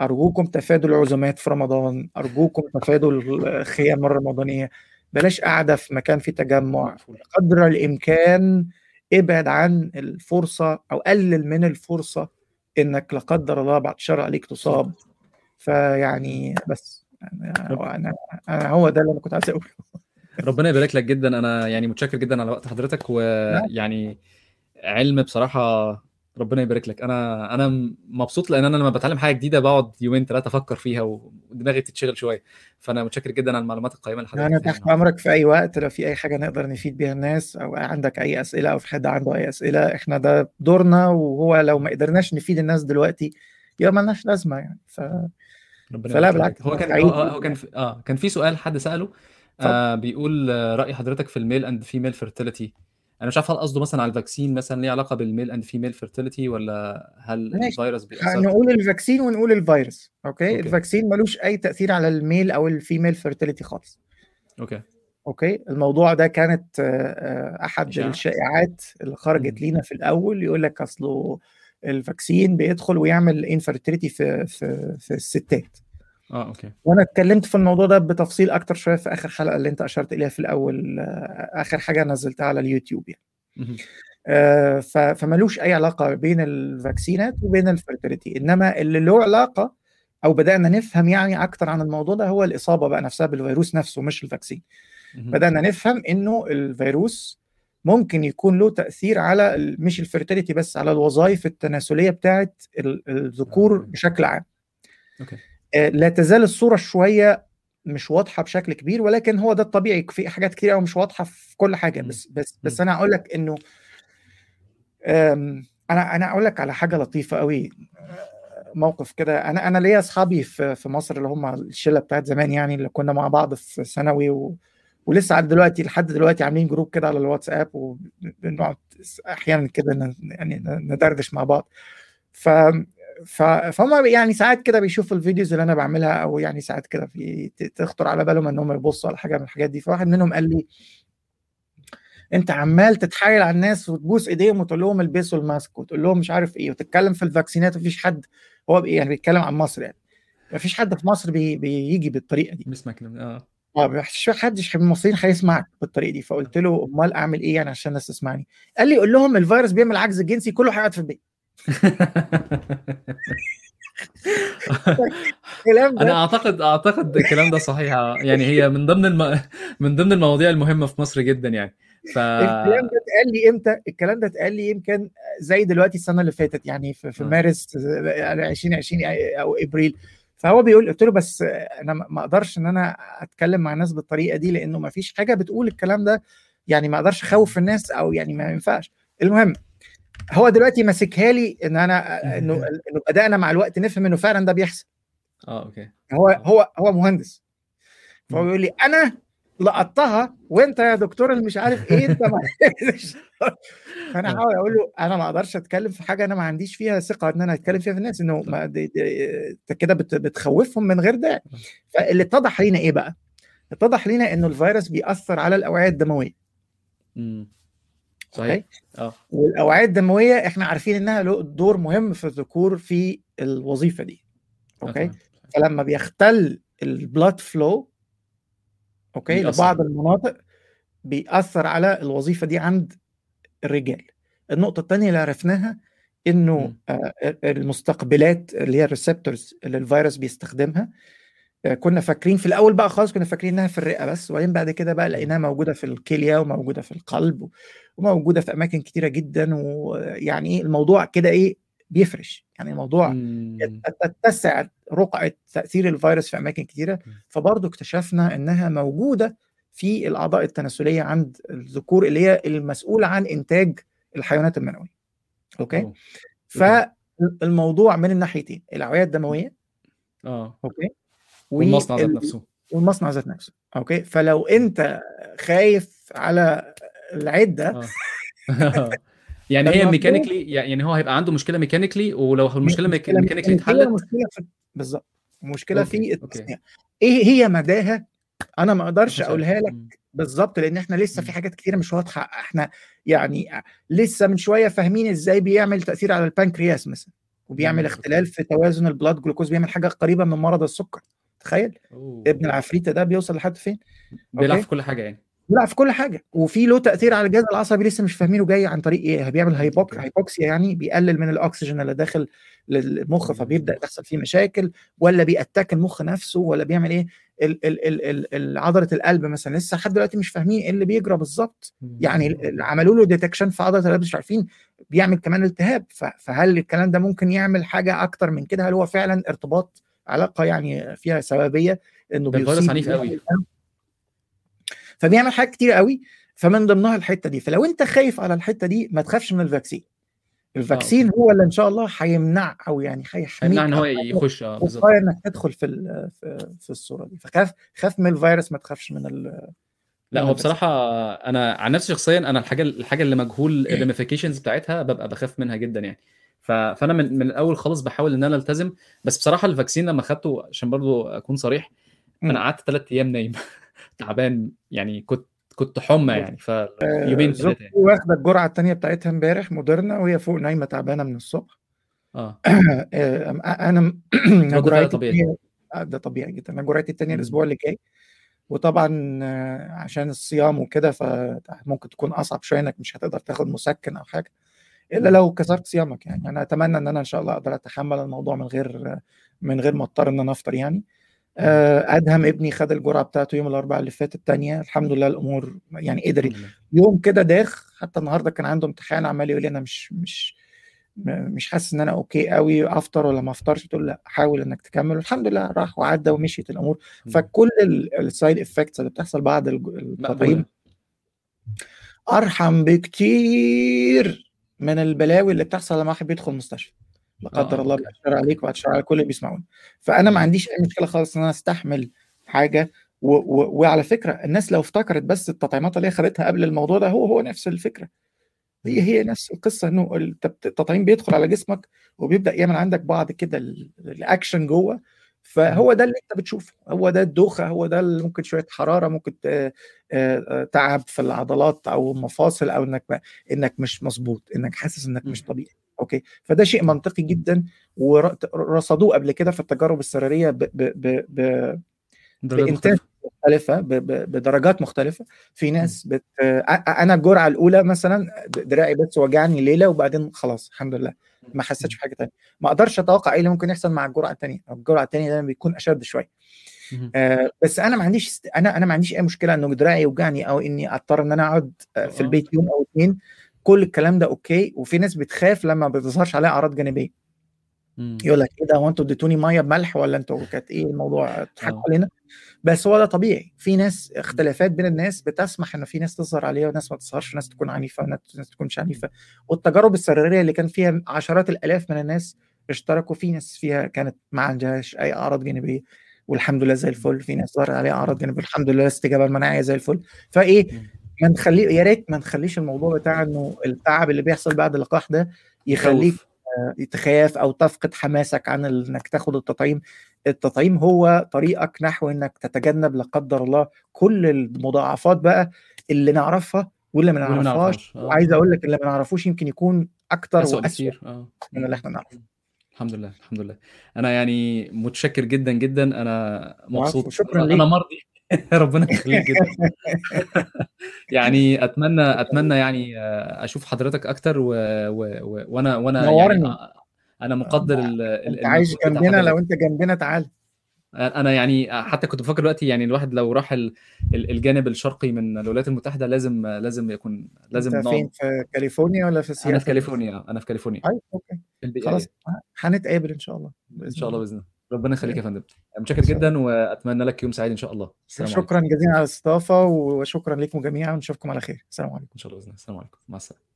أرجوكم تفادوا العزومات في رمضان. أرجوكم تفادوا الخيام الرمضانية. بلاش قاعدة في مكان فيه تجمع. قدر الإمكان ابعد عن الفرصة أو قلل من الفرصة إنك لا قدر الله بعد شر عليك تصاب. فيعني بس أنا أنا, أنا هو ده اللي أنا كنت عايز أقوله. ربنا يبارك لك جدا. أنا يعني متشكر جدا على وقت حضرتك ويعني علم بصراحة ربنا يبارك لك. أنا أنا مبسوط لأن أنا لما بتعلم حاجة جديدة بقعد يومين ثلاثة أفكر فيها ودماغي تتشغل شوية. فأنا متشكر جدا على المعلومات القيمة اللي حضرتك أنا تحت. أمرك في أي وقت. لو في أي حاجة نقدر نفيد بيها الناس أو عندك أي أسئلة أو في حد عنده أي أسئلة إحنا ده دورنا. وهو لو ما قدرناش نفيد الناس دلوقتي يبقى مالناش لازمة يعني. ف ربنا فلا بالعكس. هو كان. هو, هو كان في آه كان في سؤال حد سأله آه بيقول آه، رأي حضرتك في ال male and female fertility أنا مش عارف هل قصده مثلا على ال vaccine مثلا ليه علاقة بال male and female fertility ولا هل ماشي. الفيروس بيأثر نقول ال vaccine ونقول الفيروس okay, okay. ال vaccine ملوش أي تأثير على ال male أو ال female fertility خالص okay okay الموضوع ده كانت آه، آه، أحد إشاعة. الشائعات اللي خرجت. لينا في الأول يقول لك أصله ال vaccine بيدخل ويعمل infertility في في في الستات آه okay وأنا اتكلمت في الموضوع ده بتفصيل أكتر شوية في آخر حلقة اللي أنت أشرت إليها في الأول آه، آخر حاجة نزلتها على اليوتيوب يعني. آه، فملوش أي علاقة بين الفاكسينات وبين ال fertility إنما اللي له علاقة أو بدأنا نفهم يعني أكتر عن الموضوع ده هو الإصابة بقى نفسها بالفيروس نفسه مش ال vaccine. بدأنا نفهم إنه الفيروس ممكن يكون له تأثير على مش ال fertility بس على الوظائف التناسلية بتاعه ال- الذكور آه. بشكل عام okay لا تزال الصورة شوية مش واضحة بشكل كبير ولكن هو ده الطبيعي في حاجات كتير قوي مش واضحة في كل حاجة. بس بس. بس أنا أقول لك إنه أنا أنا أقول لك على حاجة لطيفة قوي موقف كده أنا أنا ليا أصحابي في في مصر اللي هم الشلة بتاعت زمان يعني اللي كنا مع بعض في ثانوي و... ولسه لحد دلوقتي لحد دلوقتي عاملين group كده على الواتساب وبنقعد أحيانا كده يعني ندردش مع بعض ف فهم يعني ساعات كده بيشوفوا ال videos اللي أنا بعملها أو يعني ساعات كده في تخطر على بالهم إنهم يبصوا على حاجة من الحاجات دي. فواحد منهم قال لي أنت عمال تتحايل على الناس وتبوس إيديهم وتقول لهم البسوا ال mask وتقول لهم مش عارف إيه وتتكلم في الفاكسينات ومفيش حد هو يعني بيتكلم عن مصر يعني. مفيش حد في مصر بي بيجي بالطريقة دي. بسمع كلام آه. آه مفيش حدش من المصريين هيسمعك بالطريقة دي. فقلت له أمال أعمل إيه يعني عشان الناس تسمعني؟ قال لي قول لهم الفيروس بيعمل عجز جنسي كله هيقعد في البيت. أنا أعتقد أعتقد الكلام ده صحيح. يعني هي من ضمن الم... من ضمن المواضيع المهمة في مصر جدا يعني. ف الكلام ده اتقال لي إمتى؟ الكلام ده اتقال لي يمكن زي دلوقتي السنة اللي فاتت يعني في, في آه. مارس يعني 2020 أو إبريل. فهو بيقول قلت له بس أنا ما أقدرش إن أنا أتكلم مع الناس بالطريقة دي لأنه ما فيش حاجة بتقول الكلام ده. يعني ما أقدرش أخوف الناس أو يعني ما ينفعش. المهم هو دلوقتي ماسكها لي إن أنا إنه إنه بدأنا مع الوقت نفهم إنه فعلا ده بيحصل. آه أوكي. هو هو هو مهندس. فهو. بيقول لي أنا لقطتها وأنت يا دكتور اللي مش عارف إيه أنت ما فأنا آه. حاول أقول له أنا ما أقدرش أتكلم في حاجة أنا ما عنديش فيها ثقة إن أنا أتكلم فيها في الناس إنه دي- أنت كده بت- بتخوفهم من غير داعي فاللي اتضح لينا إيه بقى؟ اتضح لينا إنه الفيروس بيأثر على الأوعية الدموية. صحيح. آه. والأوعية الدموية إحنا عارفين إنها له دور مهم في الذكور في الوظيفة دي. okay. فلما بيختل ال blood flow okay؟ بيأثر. لبعض المناطق بيأثر على الوظيفة دي عند الرجال. النقطة الثانية اللي عرفناها إنه. آه، المستقبلات اللي هي الريسبتورز اللي الفيروس بيستخدمها كنا فاكرين في الأول بقى خالص كنا فاكرين إنها في الرئة بس وبعدين بعد كده بقى لقيناها موجودة في الكلية وموجودة في القلب وموجودة في أماكن كتيرة جدا ويعني إيه الموضوع كده إيه بيفرش. يعني الموضوع. تتسع رقعة تأثير الفيروس في أماكن كتيرة. فبرضه اكتشفنا إنها موجودة في الأعضاء التناسلية عند الذكور اللي هي المسؤولة عن إنتاج الحيوانات المنوية. okay؟ أوه. فالموضوع من الناحيتين الأوعية الدموية آه. okay؟ والمصنع ذات نفسه والمصنع ذات نفسه okay فلو أنت خايف على العدة آه يعني هي mechanically يعني هو هيبقى عنده مشكلة mechanically ولو المشكلة mechanically اتحلت مشكلة بالظبط okay، في. التصنيع إيه هي مداها أنا ما أقدرش. أقولها لك. بالظبط لأن إحنا لسه في. حاجات كتيرة مش واضحة إحنا يعني لسه من شوية فاهمين إزاي بيعمل تأثير على البنكرياس مثلا وبيعمل اختلال. في توازن ال blood glucose بيعمل حاجة قريبة من مرض السكر تخيل أوه! ابن العفريته ده بيوصل لحد فين بيلعب. في كل حاجة يعني. بيلعب في كل حاجة وفي له تأثير على الجهاز العصبي لسه مش فاهمينه جاي عن طريق إيه بيعمل hypox- okay. hypoxia يعني بيقلل من الأكسجين اللي داخل للمخ. فبيبدأ يحصل فيه مشاكل ولا بي attack المخ نفسه ولا بيعمل إيه ال ال ال عضلة القلب مثلا لسه لحد دلوقتي مش فاهمين إيه اللي بيجرى بالظبط يعني عملوا له detection في عضلة القلب مش عارفين بيعمل كمان التهاب فهل الكلام ده ممكن يعمل حاجة أكتر من كده هل هو فعلا ارتباط علاقة يعني فيها سببية إنه بيصيب عنيف أوي. فبيعمل حاجات كتير قوي فمن ضمنها الحتة دي. فلو أنت خايف على الحتة دي ما تخافش من ال vaccine. ال vaccine هو اللي إن شاء الله هيمنع أو يعني هيحميك هيمنع إن هو يخش آه بالضبط. وقاية إنك تدخل في في الصورة دي. فخاف خاف من الفيروس ما تخافش من ال من هو بصراحة أنا عن نفسي شخصيًا أنا الحاجة الحاجة اللي مجهول الramifications بتاعتها بابقى باخاف منها جدًا يعني. ف فأنا من من الأول خالص باحاول إن أنا ألتزم، بس بصراحة الفاكسين لمّا خدته عشان برضه أكون صريح، إمم. قعدت 3 أيام نايم تعبان يعني كنت كنت حُمّى يعني ف آآ يومين 3 زوجتي يعني. واخدة الجرعة التانية بتاعتها امبارح موديرنا وهي فوق نايمة تعبانة من الصبح آه. أنا رد فعل جرعتي طبيعي. آه ده طبيعي جدًا، أنا جرعتي التانية إمم. الأسبوع اللي جاي، وطبعًا عشان الصيام وكده فممكن تكون أصعب شوية إنك مش هتقدر تاخد مسكن أو حاجة، إمم. لو كسرت صيامك يعني، أنا أتمنى إن أنا إن شاء الله أقدر أتحمل الموضوع من غير من غير ما أضطر إن أنا أفطر يعني. آآ أدهم ابني خد الجرعة بتاعته يوم الأربعاء اللي فات التانية، الحمد لله الأمور يعني قدر. يوم كده داخ حتى النهارده كان عنده امتحان عمال يقول لي أنا مش مش مش حاسس إن أنا أوكي أوي أفطر والّا ما أفطرش؟ قُلت له: "لأ حاول إنك تكمل." والحمد لله راح وعدّى ومشيت الأمور، إمم. فكل ال الside effects اللي بتحصل بعد التطعيم. أرحم بكتير من البلاوي اللي بتحصل لمّا واحد بيدخل مستشفى، لا آه، قدّر الله الشر عليك الشر على كل اللي بيسمعونا. فأنا ما. عنديش أي مشكلة خالص إن أنا أستحمل حاجة و و وعلى فكرة الناس لو افتكرت بس التطعيمات اللي هي خدتها قبل الموضوع ده هو، هو نفس الفكرة، هي،. هي نفس القصة إنه الت التطعيم بيدخل على جسمك وبيبدأ يعمل عندك بعض كده ال ال action جوّه،. فهو ده اللي أنت بتشوفه، هو ده الدوخة، هو ده ال ممكن شوية حرارة، ممكن ت آآ تعب في العضلات أو المفاصل أو إنك م إنك مش مضبوط، إنك حاسس إنك مش. طبيعي، okay؟ فده شيء. منطقي جدًا ور ت رصدوه قبل كده في التجارب السريرية ب ب ب ب بدرجات بإنتاج مختلفة. مختلفة ب ب بدرجات مختلفة، في. ناس بت أ أنا الجرعة الأولى مثلًا دراعي بس وجعني ليلة وبعدين خلاص الحمد لله، ما حسيتش إمم. بحاجة تانية، ما أقدرش أتوقع إيه اللي ممكن يحصل مع الجرعة التانية، الجرعة التانية دايمًا بيكون أشد شوية. اهم. آآ بس أنا ما عنديش است أنا أنا ما عنديش أي مشكلة إنه دراعي يوجعني أو إني أضطر إن أنا أقعد آآ في آه. البيت يوم أو 2 كل الكلام ده okay، وفي ناس بتخاف لمّا ما بتظهرش عليها أعراض جانبية. إمم. يقول لك إيه ده هو أنتم اديتوني مَيّة بملح والّا أنتم كانت إيه الموضوع بتضحكوا آه. علينا؟ بس هو ده طبيعي، في ناس اختلافات بين الناس بتسمح إن في ناس تظهر عليها وناس ما تظهرش، ناس تكون عنيفة وناس ناس تكون مش إمم. عنيفة، والتجارب السريرية اللي كان فيها عشرات الآلاف من الناس اشتركوا، في ناس فيها كانت ما عندهاش أي أعراض جانبية والحمد لله زي. الفل، في ناس ظهر عليها أعراض جانبية والحمد لله الاستجابة المناعية زي الفل، إمم. ما نخلّي يا ريت ما نخلّيش الموضوع بتاع إنه التعب اللي بيحصل بعد اللقاح ده يخلّيك. آآ تخاف أو تفقد حماسك عن ال إنك تاخد التطعيم، التطعيم هو طريقك نحو إنك تتجنب لا قدّر الله كل المضاعفات بقى اللي نعرفها واللي ما نعرفهاش، آه. وعايز أقول لك اللي ما نعرفوش يمكن يكون أكتر أسوأ بكتير، آه. من اللي. إحنا نعرفه. الحمد لله، الحمد لله. أنا يعني متشكر جدًا، جدًا، العفو، مبسوط، شكرًا ليك. أنا مرضي ربنا يخليك جدًا. يعني أتمنى ليك. يعني أشوف حضرتك أكتر و و و وأنا وأنا يعني أنا مقدّر ال أنت عايش جنبنا. لو أنت جنبنا تعالَ. أ أنا يعني حتى كنت بافكر دلوقتي يعني الواحد لو راح ال ال الجانب الشرقي من الولايات المتحدة لازم لازم يكون لازم أنت فين في كاليفورنيا والّا في أنا في سياتل؟ كاليفورنيا، أنا في كاليفورنيا. طيب في خلاص إيه. ه هنتقابل إن شاء الله بإذن شاء الله. بإذن الله. ربنا يخليك يا فندم. متشكر. جدًا وأتمنى لك يوم سعيد إن شاء الله. السلام عليكم. شكرًا جزيلًا على الاستضافة وشكرًا ليكم جميعًا ونشوفكم على خير، السلام عليكم. إن شاء الله بإذن الله. السلام عليكم، مع السلامة.